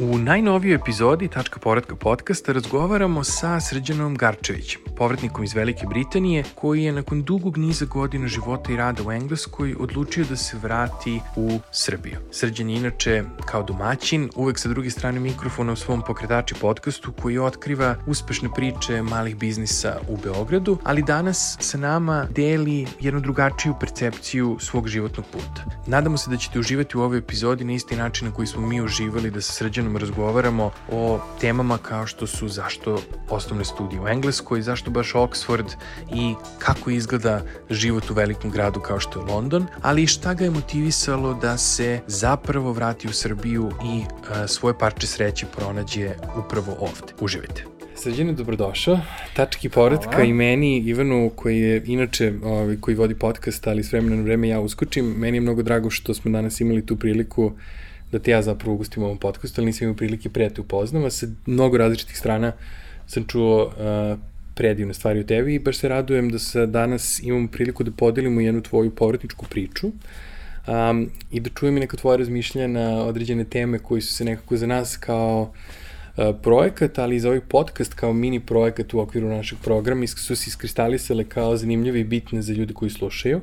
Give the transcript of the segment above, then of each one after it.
U najnovijoj epizodi Tačka povratka podcasta razgovaramo sa Srđanom Garčevićem, povratnikom iz Velike Britanije, koji je nakon dugog niza godina života i rada u Engleskoj odlučio da se vrati u Srbiju. Srđan je inače kao domaćin, uvek sa druge strane mikrofona u svom pokretači podcastu koji otkriva uspešne priče malih biznisa u Beogradu, ali danas sa nama deli jednu drugačiju percepciju svog životnog puta. Nadamo se da ćete uživati u ovoj epizodi na isti način na koji smo mi uživali da sa Srđanom razgovaramo o temama kao što su zašto osnovne studije u Engleskoj, zašto baš Oxford i kako izgleda život u velikom gradu kao što je London, ali i šta ga je motivisalo da se zapravo vrati u Srbiju i a, svoje parče sreće pronađe upravo ovde. Uživajte. Srđane, dobrodošao. Tački povratka Hvala. i meni, Ivanu, koji je inače, ovaj, koji vodi podcast, ali s vremena na vreme ja uskočim. Meni je mnogo drago što smo danas imali tu priliku da te ja zapravo ugustim u ovom podcastu, ali nisam imao prilike prijati upoznam, a sa mnogo različitih strana sam čuo uh, predivne stvari o tebi i baš se radujem da se danas imamo priliku da podelimo jednu tvoju povratničku priču um, i da čujem i neka tvoja razmišlja na određene teme koji su se nekako za nas kao uh, projekat, ali i za ovaj podcast kao mini projekat u okviru našeg programa su se iskristalisale kao zanimljive i bitne za ljude koji slušaju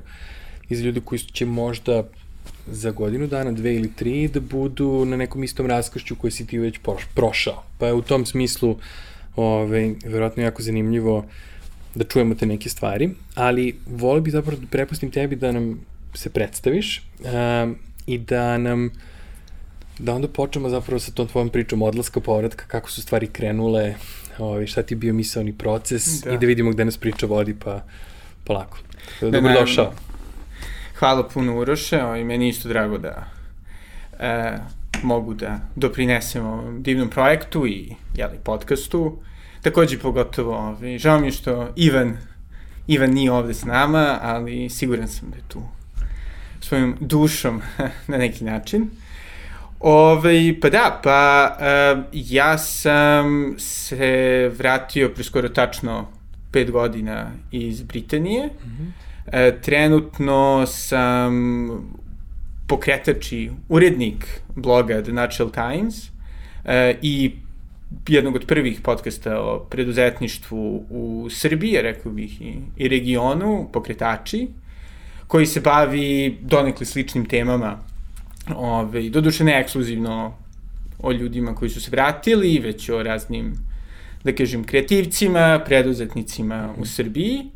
i za ljude koji će možda za godinu dana, dve ili tri, da budu na nekom istom raskošću koji si ti već prošao. Pa je u tom smislu ovaj, verovatno jako zanimljivo da čujemo te neke stvari, ali volio bih zapravo da prepustim tebi da nam se predstaviš um, i da nam da onda počnemo zapravo sa tom tvojom pričom odlaska, povratka, kako su stvari krenule, ovaj, šta ti je bio misalni proces da. i da vidimo gde nas priča vodi, pa polako. Dobrodošao. Da, Hvala puno Uroše, i ovaj, meni isto drago da e, mogu da doprinesem ovom divnom projektu i jeli, podcastu. Takođe pogotovo, ovaj, žao mi je što Ivan, Ivan nije ovde s nama, ali siguran sam da je tu svojom dušom na neki način. Ove, pa da, pa uh, ja sam se vratio preskoro tačno pet godina iz Britanije. Mm -hmm E, trenutno sam pokretač i urednik bloga The Natural Times e, i jednog od prvih podcasta o preduzetništvu u Srbiji, rekao bih, i, i regionu, pokretači, koji se bavi donekle sličnim temama, ove, doduše ne ekskluzivno o ljudima koji su se vratili, već o raznim, da kažem, kreativcima, preduzetnicima u Srbiji.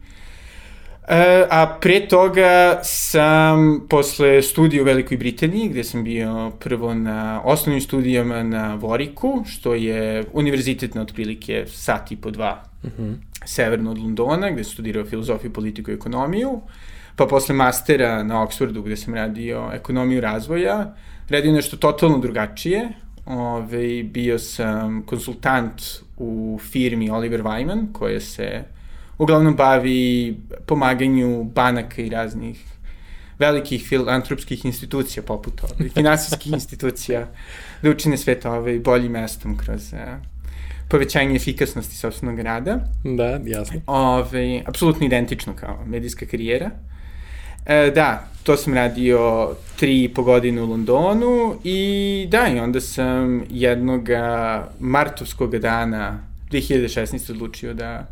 E, a pre toga sam posle studija u Velikoj Britaniji, gde sam bio prvo na osnovnim studijama na Voriku, što je univerzitet na otprilike sat i po dva uh mhm. -huh. severno od Londona, gde sam studirao filozofiju, politiku i ekonomiju, pa posle mastera na Oxfordu, gde sam radio ekonomiju razvoja, radio nešto totalno drugačije, Ove, bio sam konsultant u firmi Oliver Wyman, koja se uglavnom bavi pomaganju banaka i raznih velikih filantropskih institucija poput ove, finansijskih institucija da učine svet ovaj boljim mestom kroz uh, povećanje efikasnosti sobstvenog rada. Da, jasno. Ove, apsolutno identično kao medijska karijera. E, da, to sam radio tri i po godine u Londonu i da, i onda sam jednog martovskog dana 2016. odlučio da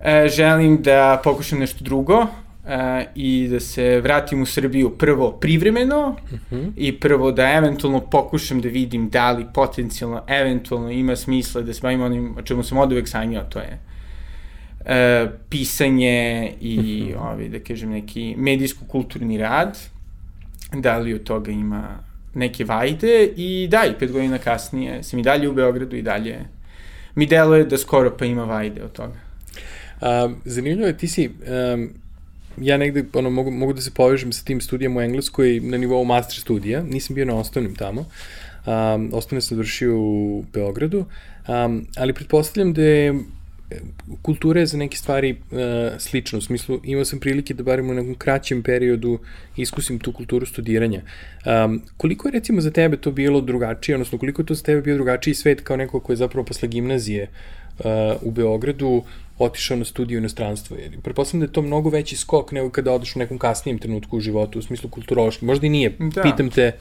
e, želim da pokušam nešto drugo e, i da se vratim u Srbiju prvo privremeno uh mhm. -huh. i prvo da eventualno pokušam da vidim da li potencijalno, eventualno ima smisla da se bavim onim o čemu sam od uvek sanjao, to je e, pisanje i, uh mhm. -huh. ovi, da kažem, neki medijsko-kulturni rad, da li od toga ima neke vajde i da, i pet godina kasnije sam i dalje u Beogradu i dalje mi deluje da skoro pa ima vajde od toga. Um, zanimljivo je, ti si, um, ja negde ono, mogu, mogu da se povežem sa tim studijama u Engleskoj na nivou master studija, nisam bio na osnovnim tamo, um, osnovne sam vršio u Beogradu, um, ali pretpostavljam da je kultura je za neke stvari uh, slična, u smislu imao sam prilike da barem u nekom kraćem periodu iskusim tu kulturu studiranja. Um, koliko je recimo za tebe to bilo drugačije, odnosno koliko je to za tebe bio drugačiji svet kao neko ko je zapravo posle gimnazije uh, u Beogradu otišao na studiju u inostranstvo. Jer pretpostavljam da je to mnogo veći skok nego kada odeš u nekom kasnijem trenutku u životu, u smislu kulturološki. Možda i nije. Da. Pitam te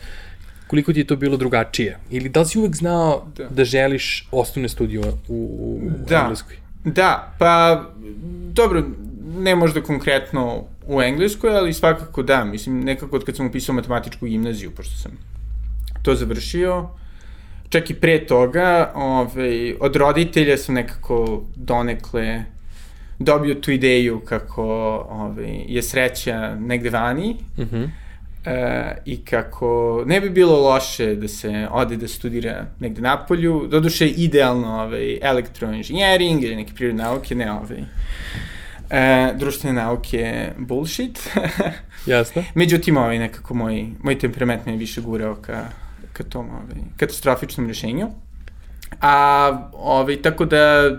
koliko ti je to bilo drugačije? Ili da li si uvek znao da, da želiš osnovne studije u, u da. Engleskoj? Da, pa dobro, ne možda konkretno u Engleskoj, ali svakako da. Mislim, nekako od kad sam upisao matematičku gimnaziju, pošto sam to završio, čak i pre toga, ovaj, od roditelja sam nekako donekle dobio tu ideju kako ovaj, je sreća negde vani. Mhm. Mm -hmm e, i kako ne bi bilo loše da se ode da studira negde napolju, doduše idealno ovaj, elektroinženjering ili neke prirodne nauke, ne ovaj, e, društvene nauke bullshit. Jasno. Međutim, ovaj, nekako moj, moj temperament me više gurao ka, ka tom ovaj, katastrofičnom rešenju. A, ovaj, tako da,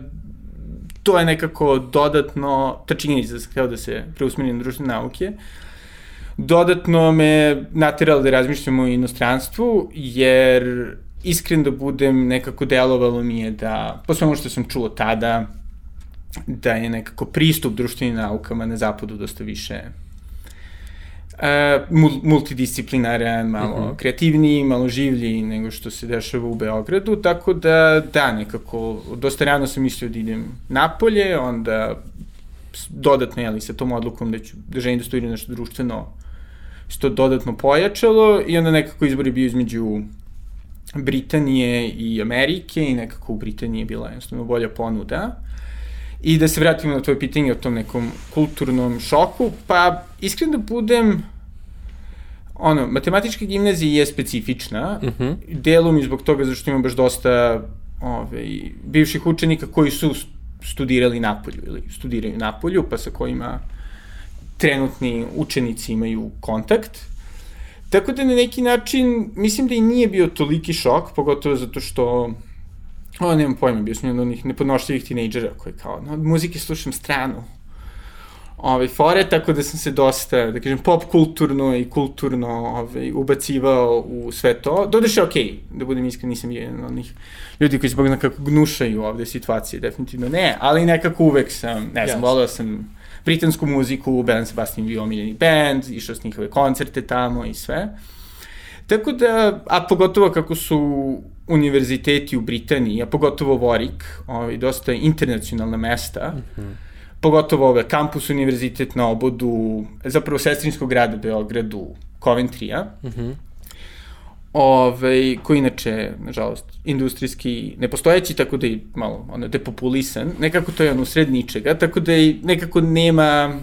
to je nekako dodatno, ta činjenica da sam htio da se preusmerim na društvene nauke, dodatno me natiralo da razmišljam o inostranstvu, jer iskren da budem, nekako delovalo mi je da, po svemu što sam čuo tada, da je nekako pristup društvenim naukama na zapadu dosta više uh, multidisciplinaran, malo uh mhm. -huh. kreativniji, malo življi nego što se dešava u Beogradu, tako da, da, nekako, dosta rano sam mislio da idem napolje, onda dodatno, jeli, sa tom odlukom da ću, da želim da studiram nešto društveno što dodatno pojačalo i onda nekako izbor je bio između Britanije i Amerike i nekako u Britaniji je bila jednostavno bolja ponuda. I da se vratimo na tvoje pitanje o tom nekom kulturnom šoku, pa iskreno da budem, ono, matematička gimnazija je specifična, uh mhm. -huh. delom i zbog toga zašto ima baš dosta ove, ovaj, bivših učenika koji su studirali napolju ili studiraju napolju, pa sa kojima trenutni učenici imaju kontakt. Tako da na neki način, mislim da i nije bio toliki šok, pogotovo zato što o, nemam pojma, bio sam jedan od onih nepodnošljivih tinejdžera koji kao, no, od muzike slušam stranu, ovaj, fore, tako da sam se dosta, da kažem, pop kulturno i kulturno ovaj, ubacivao u sve to. Dodaše, ok, da budem iskren, nisam jedan od onih ljudi koji zbog nekako gnušaju ovde situacije, definitivno ne, ali nekako uvek sam, ne znam, yes. volao sam britansku muziku, Belen Sebastian bio omiljeni band, išao s njihove koncerte tamo i sve. Tako da, a pogotovo kako su univerziteti u Britaniji, a pogotovo Warwick, ovaj, dosta internacionalna mesta, mm -hmm. pogotovo ove, kampus univerzitet na obodu, zapravo sestrinskog grada Beogradu, Coventrya, mm -hmm ovaj, koji inače, nažalost, industrijski nepostojeći, tako da je malo ono, depopulisan, nekako to je ono sred ničega, tako da je nekako nema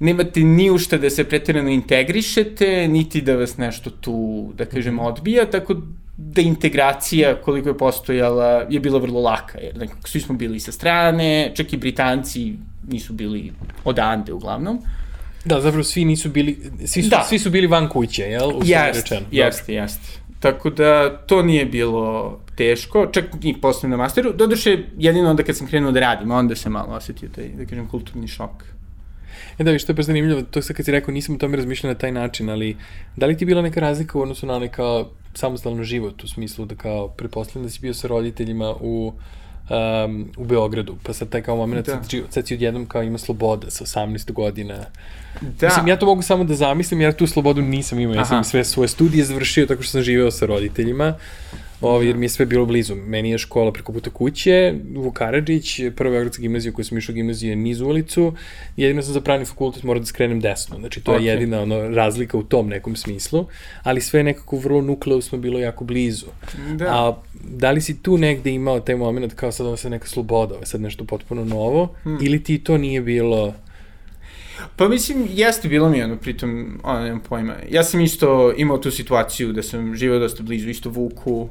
nemate ni u šta da se pretjerano integrišete, niti da vas nešto tu, da kažem, mhm. odbija, tako da integracija koliko je postojala je bila vrlo laka, jer nekako svi smo bili sa strane, čak i Britanci nisu bili odande uglavnom. Da, zapravo svi nisu bili, svi su, da. svi su bili van kuće, jel? Jeste, jeste, jeste. Tako da to nije bilo teško, čak i posle na masteru. Doduše, jedino onda kad sam krenuo da radim, onda se malo osetio taj, da kažem, kulturni šok. E da, što je baš zanimljivo, to sad kad si rekao, nisam o tome razmišljao na taj način, ali da li ti bila neka razlika u odnosu na neka samostalno život, u smislu da kao, preposledam da si bio sa roditeljima u um, u Beogradu, pa sad taj kao moment, da. sad, sad si odjednom kao ima sloboda sa 18 godina. Da. Mislim, ja to mogu samo da zamislim, jer tu slobodu nisam imao, ja sam sve svoje studije završio tako što sam živeo sa roditeljima, Ovo, jer mi je sve bilo blizu. Meni je škola preko puta kuće, Vukarađić, prva Beogradska gimnazija u kojoj sam išao gimnaziju je niz ulicu, jedino sam za pravni fakultet morao da skrenem desno. Znači, to okay. je jedina ono, razlika u tom nekom smislu, ali sve nekako vrlo nukleusno bilo jako blizu. Da. A da li si tu negde imao taj moment kao sad ovo se neka sloboda, ovo je sad nešto potpuno novo, hmm. ili ti to nije bilo... Pa mislim, jeste bilo mi ono, pritom, ono, nemam pojma. Ja sam isto imao tu situaciju da sam živao dosta blizu isto Vuku,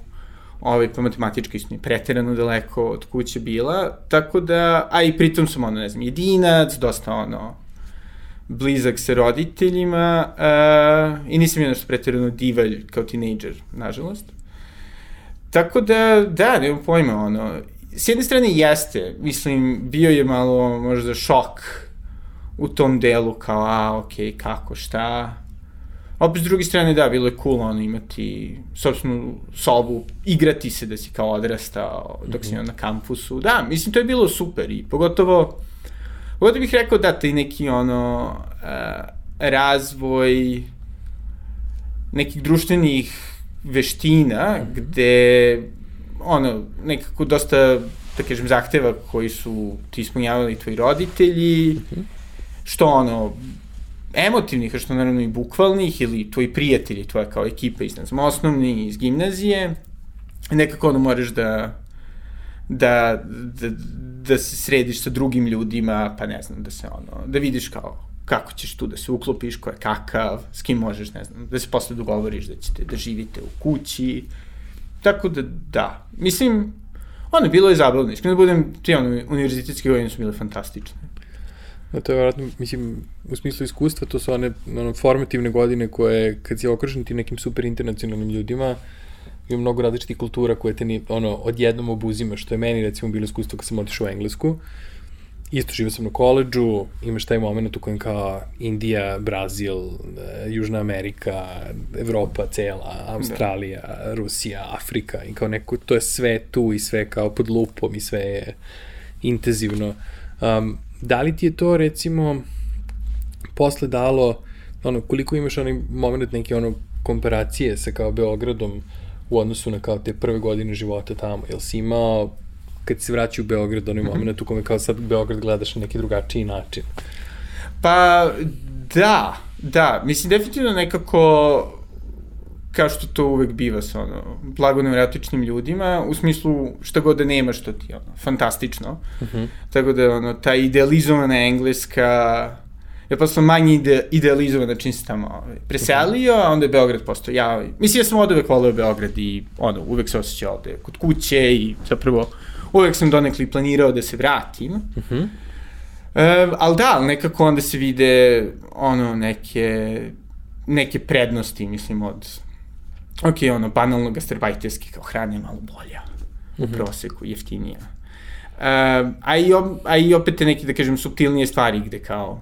ovaj, pa matematički isto preterano daleko od kuće bila, tako da, a i pritom sam ono, ne znam, jedinac, dosta ono, blizak sa roditeljima uh, i nisam je nešto preterano divalj kao tinejdžer, nažalost. Tako da, da, nemam pojma, ono, s jedne strane jeste, mislim, bio je malo možda šok u tom delu, kao, a, okej, okay, kako, šta, Opet s druge strane, da, bilo je cool ono imati sobstvenu sobu, igrati se da si kao odrastao dok si mm -hmm. na kampusu. Da, mislim, to je bilo super i pogotovo, pogotovo bih rekao da taj neki ono uh, razvoj nekih društvenih veština mm -hmm. gde ono, nekako dosta da kažem, zahteva koji su ti ispunjavali tvoji roditelji, mm -hmm. što ono, emotivnih, što naravno i bukvalnih, ili tvoji prijatelji, tvoja kao ekipa iz, znam, osnovni, iz gimnazije, nekako ono moraš da, da, da, da se središ sa drugim ljudima, pa ne znam, da se ono, da vidiš kao kako ćeš tu da se uklopiš, ko je kakav, s kim možeš, ne znam, da se posle dogovoriš da ćete da živite u kući. Tako da, da. Mislim, ono, bilo je zabavno. Iskreno da budem, ti ono, univerzitetske godine su bile fantastične. No, to je vjerojatno, mislim, u smislu iskustva, to su one ono, formativne godine koje, kad si okružen ti nekim super internacionalnim ljudima, ima mnogo različitih kultura koje te ni, ono, odjednom obuzima, što je meni, recimo, bilo iskustvo kad sam otišao u Englesku. Isto živio sam na koleđu, imaš taj moment u kojem kao Indija, Brazil, e, Južna Amerika, Evropa cela, Australija, da. Rusija, Afrika i kao neko, to je sve tu i sve kao pod lupom i sve je intenzivno. Um, da li ti je to recimo posle dalo ono, koliko imaš onaj moment neke ono komparacije sa kao Beogradom u odnosu na kao te prve godine života tamo, jel si imao kad se vraća u Beograd, onaj mm -hmm. moment u kome kao sad Beograd gledaš na neki drugačiji način? Pa, da, da, mislim definitivno nekako kao što to uvek biva sa ono, blago nevjeratičnim ljudima, u smislu šta god da nema što ti ono, fantastično. Mhm. -huh. Tako da ono, ta idealizovana engleska, ja posle manje ide, idealizovana čim se tamo ovaj, preselio, a onda je Beograd postao ja. Mislim, ja sam od uvek voleo Beograd i ono, uvek se osjećao ovde kod kuće i zapravo uvek sam donekli planirao da se vratim. Uh -huh. e, ali da, nekako onda se vide ono neke neke prednosti, mislim, od ok, ono, banalno gastarbajterski, kao hrana je malo bolja u mm -hmm. proseku, jeftinija. Uh, a, i, a i opet te neke, da kažem, subtilnije stvari gde kao,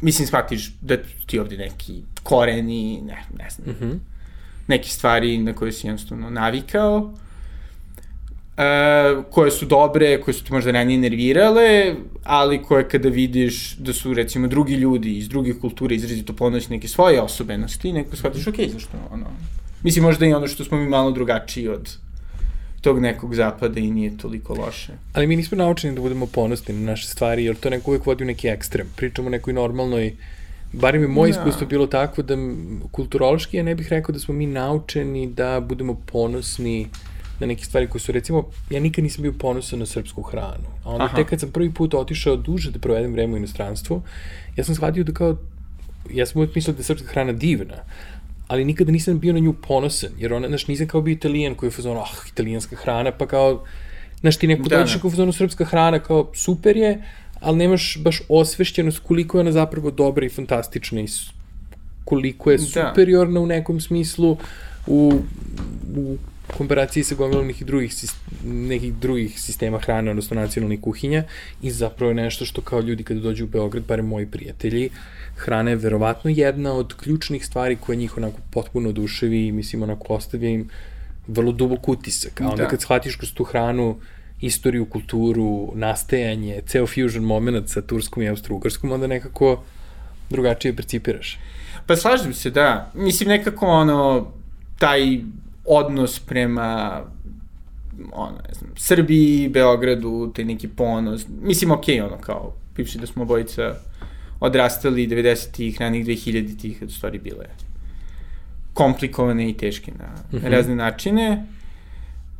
mislim, shvatiš da ti ovde neki koreni, ne, ne znam, mm -hmm. neke stvari na koje si jednostavno navikao, Uh, koje su dobre, koje su te možda ranije nervirale, ali koje kada vidiš da su recimo drugi ljudi iz drugih kultura izrazito ponosni neke svoje osobenosti, neko shvatiš, ok, zašto ono, Mislim, možda i ono što smo mi malo drugačiji od tog nekog zapada i nije toliko loše. Ali mi nismo naučeni da budemo ponosni na naše stvari, jer to neko uvek vodi u neki ekstrem. Pričamo o nekoj normalnoj, barim je moje no. Da. iskustvo bilo takvo da kulturološki ja ne bih rekao da smo mi naučeni da budemo ponosni na neke stvari koje su, recimo, ja nikad nisam bio ponosan na srpsku hranu. A onda Aha. tek kad sam prvi put otišao duže da provedem vreme u inostranstvu, ja sam shvatio da kao, ja sam uvek mislio da je srpska hrana divna, ali nikada nisam bio na nju ponosan, jer ona, znaš, nisam kao bio italijan koji je fazon, ah, italijanska hrana, pa kao, znaš, ti neko da, dođeš da. kao fazonu srpska hrana, kao, super je, ali nemaš baš osvešćenost koliko je ona zapravo dobra i fantastična i koliko je da. superiorna u nekom smislu u, u komparaciji sa gomilom nekih drugih, nekih drugih sistema hrane, odnosno nacionalnih kuhinja i zapravo je nešto što kao ljudi kada dođu u Beograd, bare moji prijatelji, hrana je verovatno jedna od ključnih stvari koja njih onako potpuno oduševi i mislim onako ostavlja im vrlo dubok utisak. A onda da. kad shvatiš kroz tu hranu istoriju, kulturu, nastajanje, ceo fusion moment sa turskom i austro-ugarskom, onda nekako drugačije percipiraš. Pa slažem se, da. Mislim, nekako ono, taj odnos prema ono, ne znam, Srbiji, Beogradu, taj neki ponos. Mislim, okej, okay, ono, kao, pivši da smo obojica odrastali 90-ih, ranih 2000-ih, od stvari bile komplikovane i teške na mm -hmm. razne načine.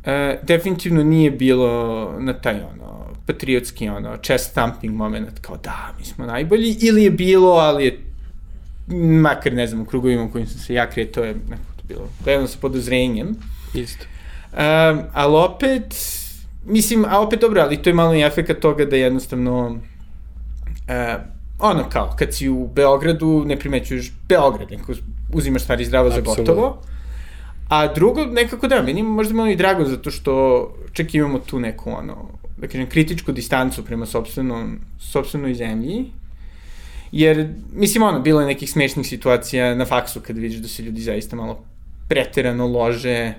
E, definitivno nije bilo na taj ono, patriotski ono, chest thumping moment kao da, mi smo najbolji, ili je bilo, ali je makar ne znam, u krugovima u kojim sam se ja kretao je neko bilo, gledano sa podozrenjem. Isto. Um, ali opet, mislim, a opet dobro, ali to je malo i efekt toga da jednostavno uh, ono kao, kad si u Beogradu, ne primećuješ Beograd, neko uzimaš stvari zdravo za gotovo, A drugo, nekako da, meni možda malo i drago zato što čak imamo tu neku, ono, da kažem, kritičku distancu prema sobstvenom, sobstvenoj zemlji. Jer, mislim, ono, bilo je nekih smešnih situacija na faksu kad vidiš da se ljudi zaista malo preterano lože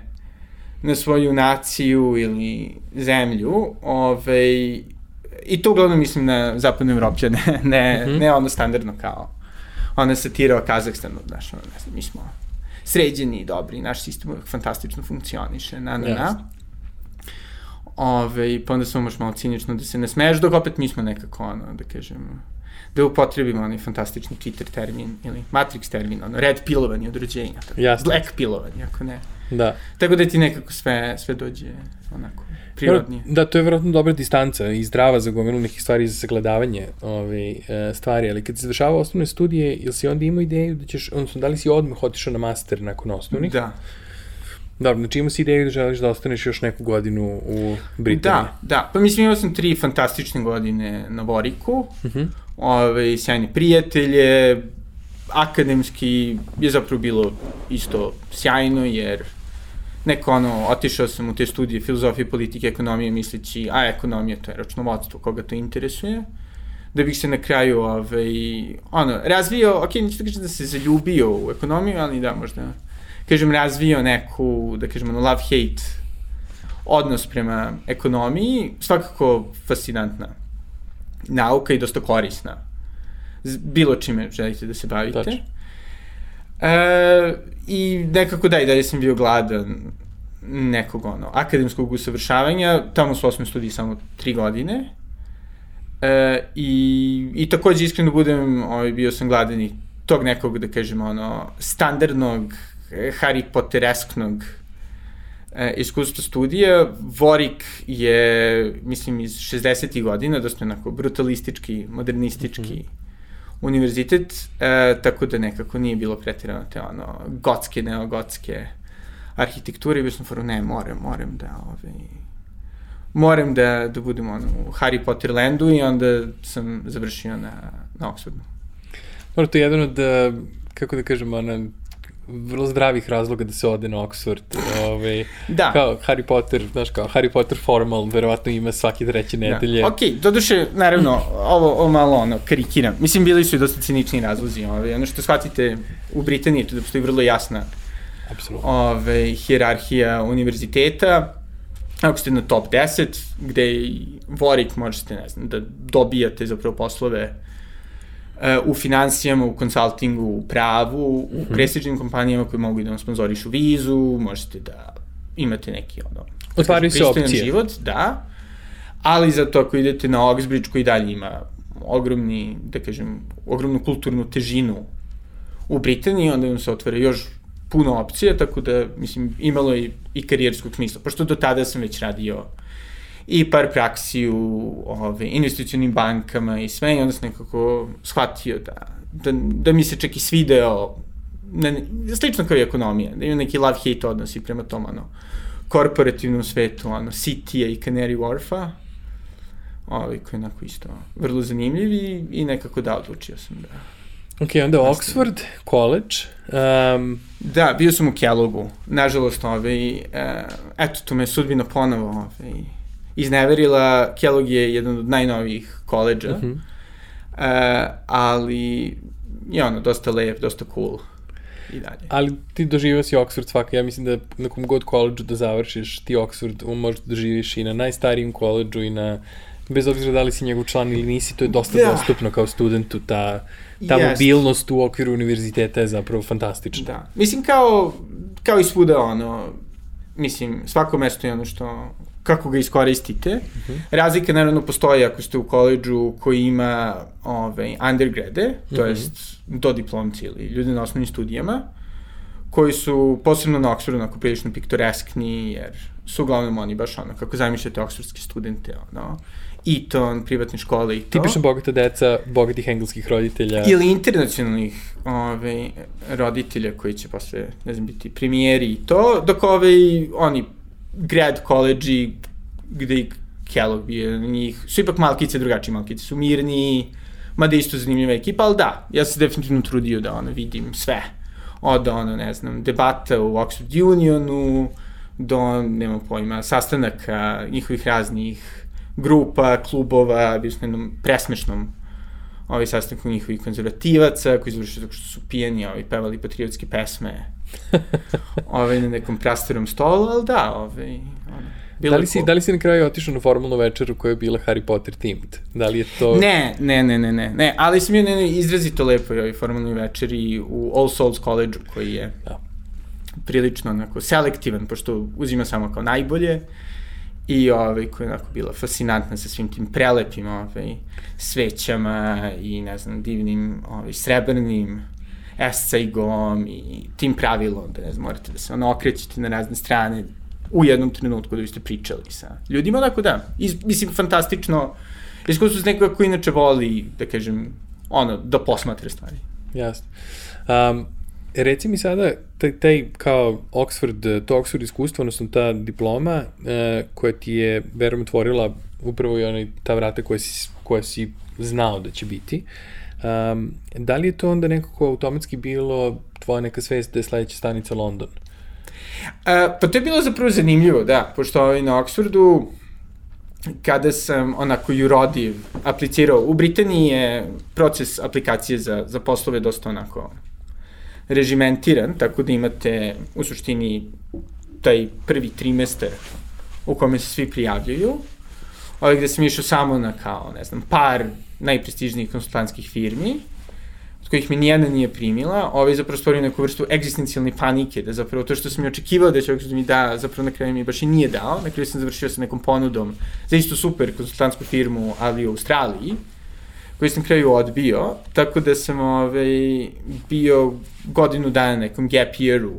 na svoju naciju ili zemlju, ovaj, i to uglavnom mislim na zapadnu Evroplje, ne, ne, mm -hmm. ne ono standardno kao ona satira o Kazahstanu, znaš, ono, ne znam, mi smo sređeni i dobri, naš sistem fantastično funkcioniše, na, na, na. Ove, pa onda samo možeš malo cinično da se ne smeješ, dok opet mi smo nekako, ono, da kažem, da upotrebimo onaj fantastični Twitter termin ili Matrix termin, ono, red pilovanje od rođenja, tako, Jasne. black pilovanje, ako ne. Da. Tako da ti nekako sve, sve dođe onako prirodnije. Da, to je verovatno dobra distanca i zdrava za gomilu nekih stvari za sagledavanje ove, stvari, ali kad si završavao osnovne studije, ili si onda imao ideju da ćeš, odnosno da li si odmah otišao na master nakon osnovnih? Da. Dobro, znači imao si ideju da želiš da ostaneš još neku godinu u Britaniji? Da, da. Pa mislim imao sam tri fantastične godine na Voriku, uh mhm. -huh. ove, sjajne prijatelje, akademski je zapravo bilo isto sjajno, jer neko ono, otišao sam u te studije filozofije, politike, ekonomije, misleći, a ekonomija to je računovodstvo, koga to interesuje, da bih se na kraju, ovaj, ono, razvio, ok, neću da kažem da se zaljubio u ekonomiju, ali da, možda, kažem, razvio neku, da kažem, ono, love-hate odnos prema ekonomiji, svakako fascinantna nauka i dosta korisna. Bilo čime želite da se bavite. Tačno. E, I nekako da, i dalje sam bio gladan nekog ono, akademskog usavršavanja, tamo su osme studiji samo tri godine. E, i, I takođe iskreno budem, ovaj, bio sam gladan i tog nekog, da kažemo, ono, standardnog, Harry Potteresknog e, iskustva studija. Vorik je, mislim, iz 60. godina, dosta onako brutalistički, modernistički, mm -hmm univerzitet, e, tako da nekako nije bilo pretirano te ono gotske, neogotske arhitekture i bio sam foru, ne, moram, moram da, ovaj, moram da, da budem ono, u Harry Potter landu i onda sam završio na, na Oxfordu. Dobro, to je jedan od, e, kako da kažem, ona, vrlo zdravih razloga da se ode na Oxford. Ovaj, da. Kao Harry Potter, znaš kao Harry Potter formal, verovatno ima svake treće da. nedelje. Da. Ok, doduše, naravno, ovo, ovo malo ono, karikiram. Mislim, bili su i dosta cinični razlozi. Ovaj, ono što shvatite u Britaniji, to da postoji vrlo jasna Absolutno. Ove, hjerarhija univerziteta. Ako ste na top 10, gde i Vorik možete, ne znam, da dobijate zapravo poslove u financijama, u konsultingu, u pravu, u mhm. prestižnim kompanijama koje mogu da vam sponzorišu vizu, možete da imate neki ono... Otvaraju se opcije. život, da. Ali zato ako idete na Oxbridge koji dalje ima ogromni, da kažem, ogromnu kulturnu težinu u Britaniji, onda vam se otvara još puno opcija, tako da, mislim, imalo je i karijerskog smisla. Pošto do tada sam već radio uh, i par praksi u ove, investicionim bankama i sve i onda sam nekako shvatio da, da, da mi se čak i svideo ne, slično kao i ekonomija, da ima neki love-hate odnos i prema tom ono, korporativnom svetu, ono, City-a i Canary Wharf-a, ovaj, koji je onako isto vrlo zanimljiv i, i nekako da, odlučio sam da... Ok, onda Oxford, college. Um... Da, bio sam u Kellogu. Nažalost, ovaj, uh, eto, tu me sudbina ponovo ovaj, izneverila. Kellogg je jedan od najnovijih koleđa, uh -huh. uh, ali je ono, dosta lep, dosta cool i dalje. Ali ti doživio si Oxford svaka, ja mislim da na kom god koleđu da završiš, ti Oxford možeš da doživiš i na najstarijem koleđu i na bez obzira da li si njegov član ili nisi, to je dosta da. dostupno kao studentu, ta, ta yes. mobilnost u okviru univerziteta je zapravo fantastična. Da. Mislim, kao, kao i svuda, ono, mislim, svako mesto je ono što, kako ga iskoristite. Uh mhm. -huh. Razlika naravno postoji ako ste u koleđu koji ima ovaj, undergrade, to uh -huh. jest do diplomci ili ljudi na osnovnim studijama, koji su posebno na Oxfordu onako prilično piktoreskni, jer su uglavnom oni baš ono, kako zamišljate oksfordske studente, ono, Eton, privatne škole i to. Tipično bogata deca, bogatih engleskih roditelja. Ili internacionalnih ove, roditelja koji će posle, ne znam, biti premijeri i to, dok ove, oni grad college gde i Kellogg bio njih, su ipak malkice drugačije malkice, su mirni, mada isto zanimljiva ekipa, ali da, ja se definitivno trudio da ono, vidim sve. Od ono, ne znam, debata u Oxford Unionu, do, nema pojma, sastanaka njihovih raznih grupa, klubova, bio sam na jednom presmešnom ovaj sastanku njihovih konzervativaca, koji završili tako što su pijeni, ovaj, pevali patriotske pesme ovaj, na nekom prastarom stolu, ali da, ovaj, ono, Bilo da li, si, da li si na kraju otišao na formalnu večeru koja je bila Harry Potter themed? Da li je to... Ne, ne, ne, ne, ne, ne ali sam je na izrazito lepoj ovoj formalnoj večeri u All Souls College koji je da. prilično onako selektivan, pošto uzima samo kao najbolje i ovaj, koja je onako bila fascinantna sa svim tim prelepim ovaj, svećama i ne znam, divnim ovaj, srebrnim escajgom i tim pravilom da ne znam, morate da se ono okrećete na razne strane u jednom trenutku da biste pričali sa ljudima, tako da, iz, mislim, fantastično iskustvo s nekoga koji inače voli, da kažem, ono, da posmatre stvari. Jasno. Um, reci mi sada, taj, taj kao Oxford, to Oxford iskustvo, odnosno ta diploma uh, koja ti je, verujem, otvorila upravo i onaj, ta vrata koja si, koja si znao da će biti, um, da li je to onda nekako automatski bilo tvoja neka svest da je sledeća stanica London? Uh, pa to je bilo zapravo zanimljivo, da, pošto ovaj na Oxfordu, kada sam onako jurodiv aplicirao, u Britaniji je proces aplikacije za, za poslove dosta onako režimentiran, tako da imate u suštini taj prvi trimester u kome se svi prijavljaju, ovaj gde sam išao samo na kao, ne znam, par najprestižnijih konsultantskih firmi, od kojih me nijedna nije primila, ovaj zapravo stvorio neku vrstu egzistencijalne panike, da zapravo to što sam i očekivao da će Oxford mi da, zapravo na kraju mi baš i nije dao, na kraju sam završio sa nekom ponudom za isto super konsultantsku firmu, ali u Australiji, koju sam kraju odbio, tako da sam ovaj, bio godinu dana na nekom gap yearu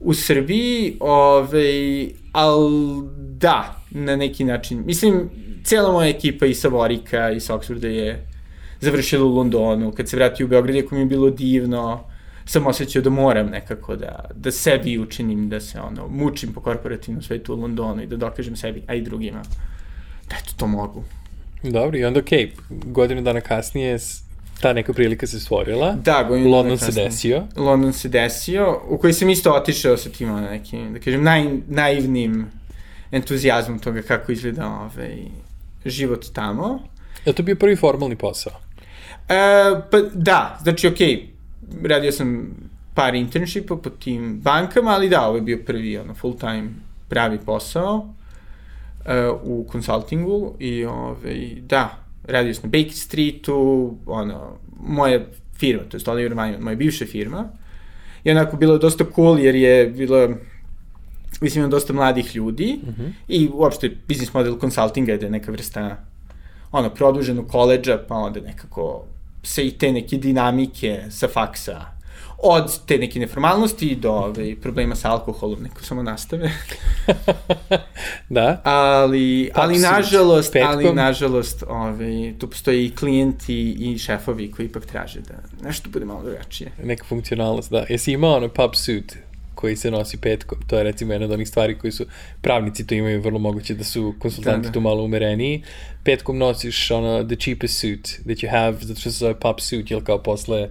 u Srbiji, ovaj, ali da, na neki način. Mislim, cijela moja ekipa i sa Vorika i sa Oxforda je završila u Londonu, kad se vratio u Beograd, jako mi je bilo divno, sam osjećao da moram nekako da, da sebi učinim, da se ono, mučim po korporativnom svetu u Londonu i da dokažem sebi, a i drugima, da eto, to mogu. Dobro, i onda okej, okay, godinu dana kasnije ta neka prilika se stvorila. Da, godinu London se desio. London se desio, u koji sam isto otišao sa tim, ono, nekim, da kažem, naj, naivnim entuzijazmom toga kako izgleda ovaj, život tamo. Je to bio prvi formalni posao? E, pa da, znači okej, okay, radio sam par internshipa po tim bankama, ali da, ovo je bio prvi ono, full time pravi posao u konsultingu i ovaj, da, radio sam na Baker Streetu, ono, moja firma, to je Oliver Wyman, moja bivša firma, i onako bilo dosta cool jer je bilo mislim, imam dosta mladih ljudi mhm. -huh. i uopšte business model konsultinga je neka vrsta ono, produženog koleđa, pa onda nekako se i te neke dinamike sa faksa od te neke neformalnosti do ove, problema sa alkoholom, neko samo nastave. da. Ali, ali nažalost, petkom. ali nažalost, ove, tu postoji i klijenti i šefovi koji ipak traže da nešto bude malo drugačije. Neka funkcionalnost, da. Jesi imao ono pub suit koji se nosi petkom. To je recimo jedna od onih stvari koji su pravnici to imaju vrlo moguće da su konsultanti da, da. tu malo umereniji. Petkom nosiš ono the cheapest suit that you have, zato što se zove pub suit, jel kao posle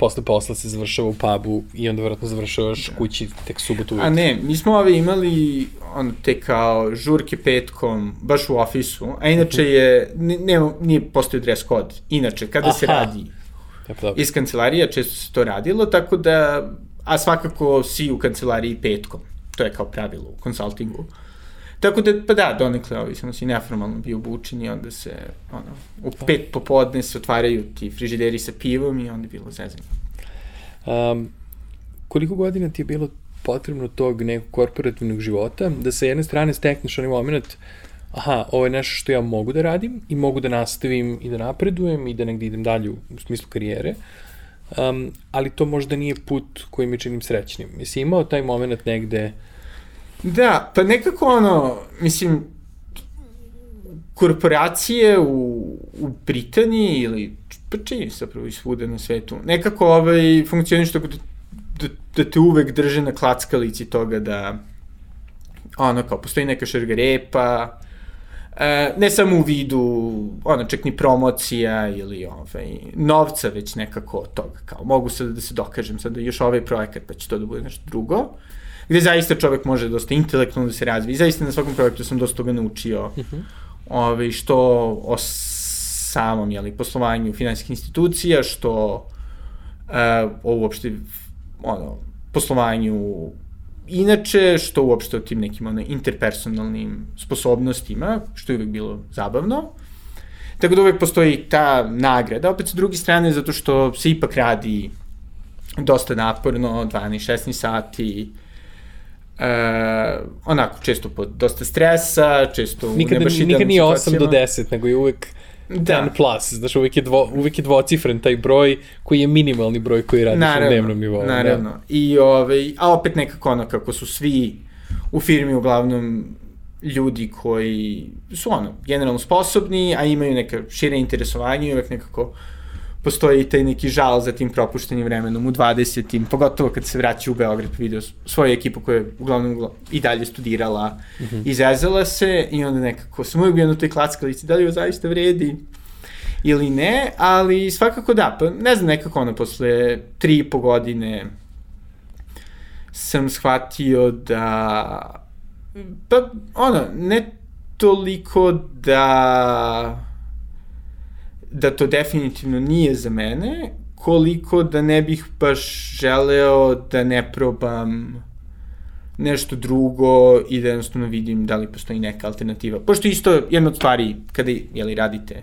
posle posla se završava u pubu i onda vjerojatno završavaš da. kući tek subotu ujutru. A ne, mi smo ove imali ono, te kao žurke petkom, baš u ofisu, a inače je, ne, ne nije postoji dress code, inače, kada Aha. se radi ja, pa iz kancelarija, često se to radilo, tako da a svakako si u kancelariji petkom. To je kao pravilo u konsultingu. Tako da, pa da, donekle ovi smo si neformalno bio obučeni, onda se, ono, u pet popodne se otvaraju ti frižideri sa pivom i onda je bilo zezanje. Um, koliko godina ti je bilo potrebno tog nekog korporativnog života, da sa jedne strane stekneš onaj moment, aha, ovo je nešto što ja mogu da radim i mogu da nastavim i da napredujem i da negde idem dalje u, u smislu karijere, um, ali to možda nije put koji mi činim srećnim. Jesi imao taj moment negde... Da, pa nekako ono, mislim, korporacije u, u Britaniji ili pa čini zapravo i svuda na svetu, nekako ovaj, funkcioniš tako da, da, da te uvek drže na klackalici toga da ono kao postoji neka šargarepa, E, ne samo u vidu, ono, čak ni promocija ili ovaj, novca, već nekako od toga, kao mogu sad da se dokažem sad da još ovaj projekat, pa će to da bude nešto drugo, gde zaista čovek može dosta intelektualno da se razvije i zaista na svakom projektu sam dosta toga naučio, uh -huh. ovaj, što o samom, jeli, poslovanju finansijskih institucija, što e, o uopšte, ono, poslovanju inače, što uopšte o tim nekim ono, interpersonalnim sposobnostima, što je uvek bilo zabavno. Tako da uvek postoji ta nagrada, opet sa druge strane, zato što se ipak radi dosta naporno, 12-16 sati, e, onako, često pod dosta stresa, često nikada, u nebaš Nikad nije 8 do 10, nego je uvek da. 10 plus, znaš, uvek je, dvo, uvek je dvocifren taj broj koji je minimalni broj koji radiš naravno, na dnevnom nivou. Da. Naravno, da. I, ove, ovaj, a opet nekako ono, kako su svi u firmi uglavnom ljudi koji su ono, generalno sposobni, a imaju neka šire interesovanje i uvek nekako postoji i taj neki žal za tim propuštenim vremenom u 20. pogotovo kad se vraća u Beograd pa vidio svoju ekipu koja je uglavnom i dalje studirala, mm -hmm. izrezala se i onda nekako sam uvijek bio na toj klackalici, da li joj zaista vredi ili ne, ali svakako da, pa ne znam nekako ono, posle tri i po godine sam shvatio da pa ono, ne toliko da da to definitivno nije za mene, koliko da ne bih baš želeo da ne probam nešto drugo i da jednostavno vidim da li postoji neka alternativa. Pošto isto jedna od stvari kada jeli, radite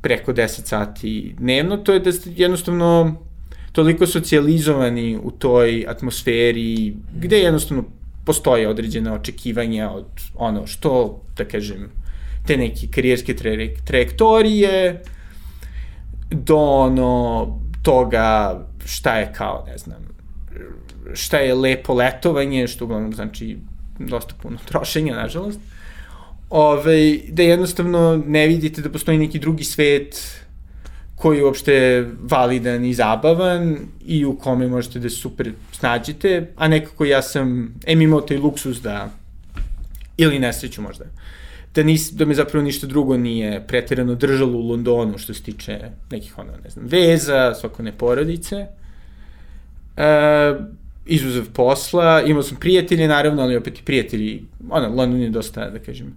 preko 10 sati dnevno, to je da ste jednostavno toliko socijalizovani u toj atmosferi gde jednostavno postoje određene očekivanja od ono što, da kažem, te neke karijerske tra trajektorije do ono toga šta je kao, ne znam, šta je lepo letovanje, što uglavnom znači dosta puno trošenja, nažalost. Ove, da jednostavno ne vidite da postoji neki drugi svet koji je uopšte validan i zabavan i u kome možete da super snađite, a nekako ja sam, em imao taj luksus da, ili nesreću možda, uh, da, nis, da me zapravo ništa drugo nije pretirano držalo u Londonu što se tiče nekih ono, ne znam, veza, svakone porodice. E, izuzev posla, imao sam prijatelje, naravno, ali opet i prijatelji, ono, London je dosta, da kažem,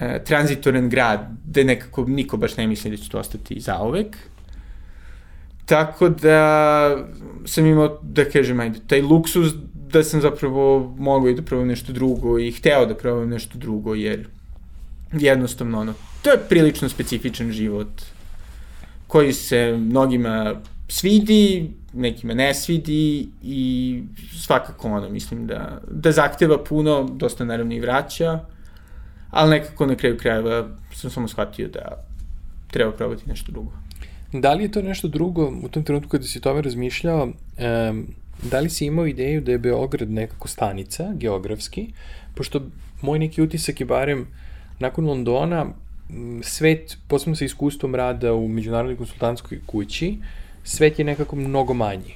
e, tranzitoran grad, gde nekako niko baš ne misli da će to ostati zaovek. Tako da sam imao, da kažem, ajde, taj luksus da sam zapravo mogao i da probam nešto drugo i hteo da probam nešto drugo, jer jednostavno ono, to je prilično specifičan život koji se mnogima svidi, nekima ne svidi i svakako ono, mislim da, da zahteva puno, dosta naravno i vraća, ali nekako na kraju krajeva sam samo shvatio da treba probati nešto drugo. Da li je to nešto drugo u tom trenutku kada si o tome razmišljao, um, da li si imao ideju da je Beograd nekako stanica, geografski, pošto moj neki utisak je barem nakon Londona svet, posebno sa iskustvom rada u međunarodnoj konsultantskoj kući, svet je nekako mnogo manji.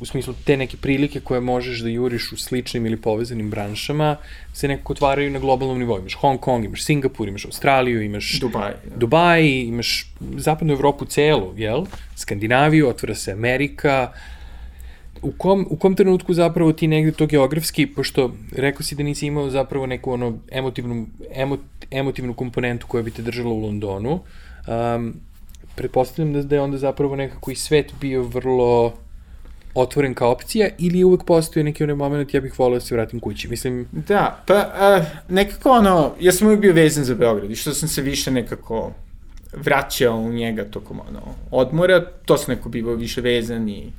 U smislu te neke prilike koje možeš da juriš u sličnim ili povezanim branšama se nekako otvaraju na globalnom nivou. Imaš Hong Kong, imaš Singapur, imaš Australiju, imaš Dubaj, ja. Dubaj imaš zapadnu Evropu celu, jel? Skandinaviju, otvara se Amerika, uh, u kom, u kom trenutku zapravo ti negde to geografski, pošto rekao si da nisi imao zapravo neku ono emotivnu, emot, emotivnu komponentu koja bi te držala u Londonu, um, pretpostavljam da, da je onda zapravo nekako i svet bio vrlo otvoren kao opcija ili je uvek postoji neki onaj moment ja bih volio da se vratim kući, mislim... Da, pa uh, nekako ono, ja sam uvek bio vezan za Beograd i što sam se više nekako vraćao u njega tokom ono, odmora, to sam neko bivao više vezan i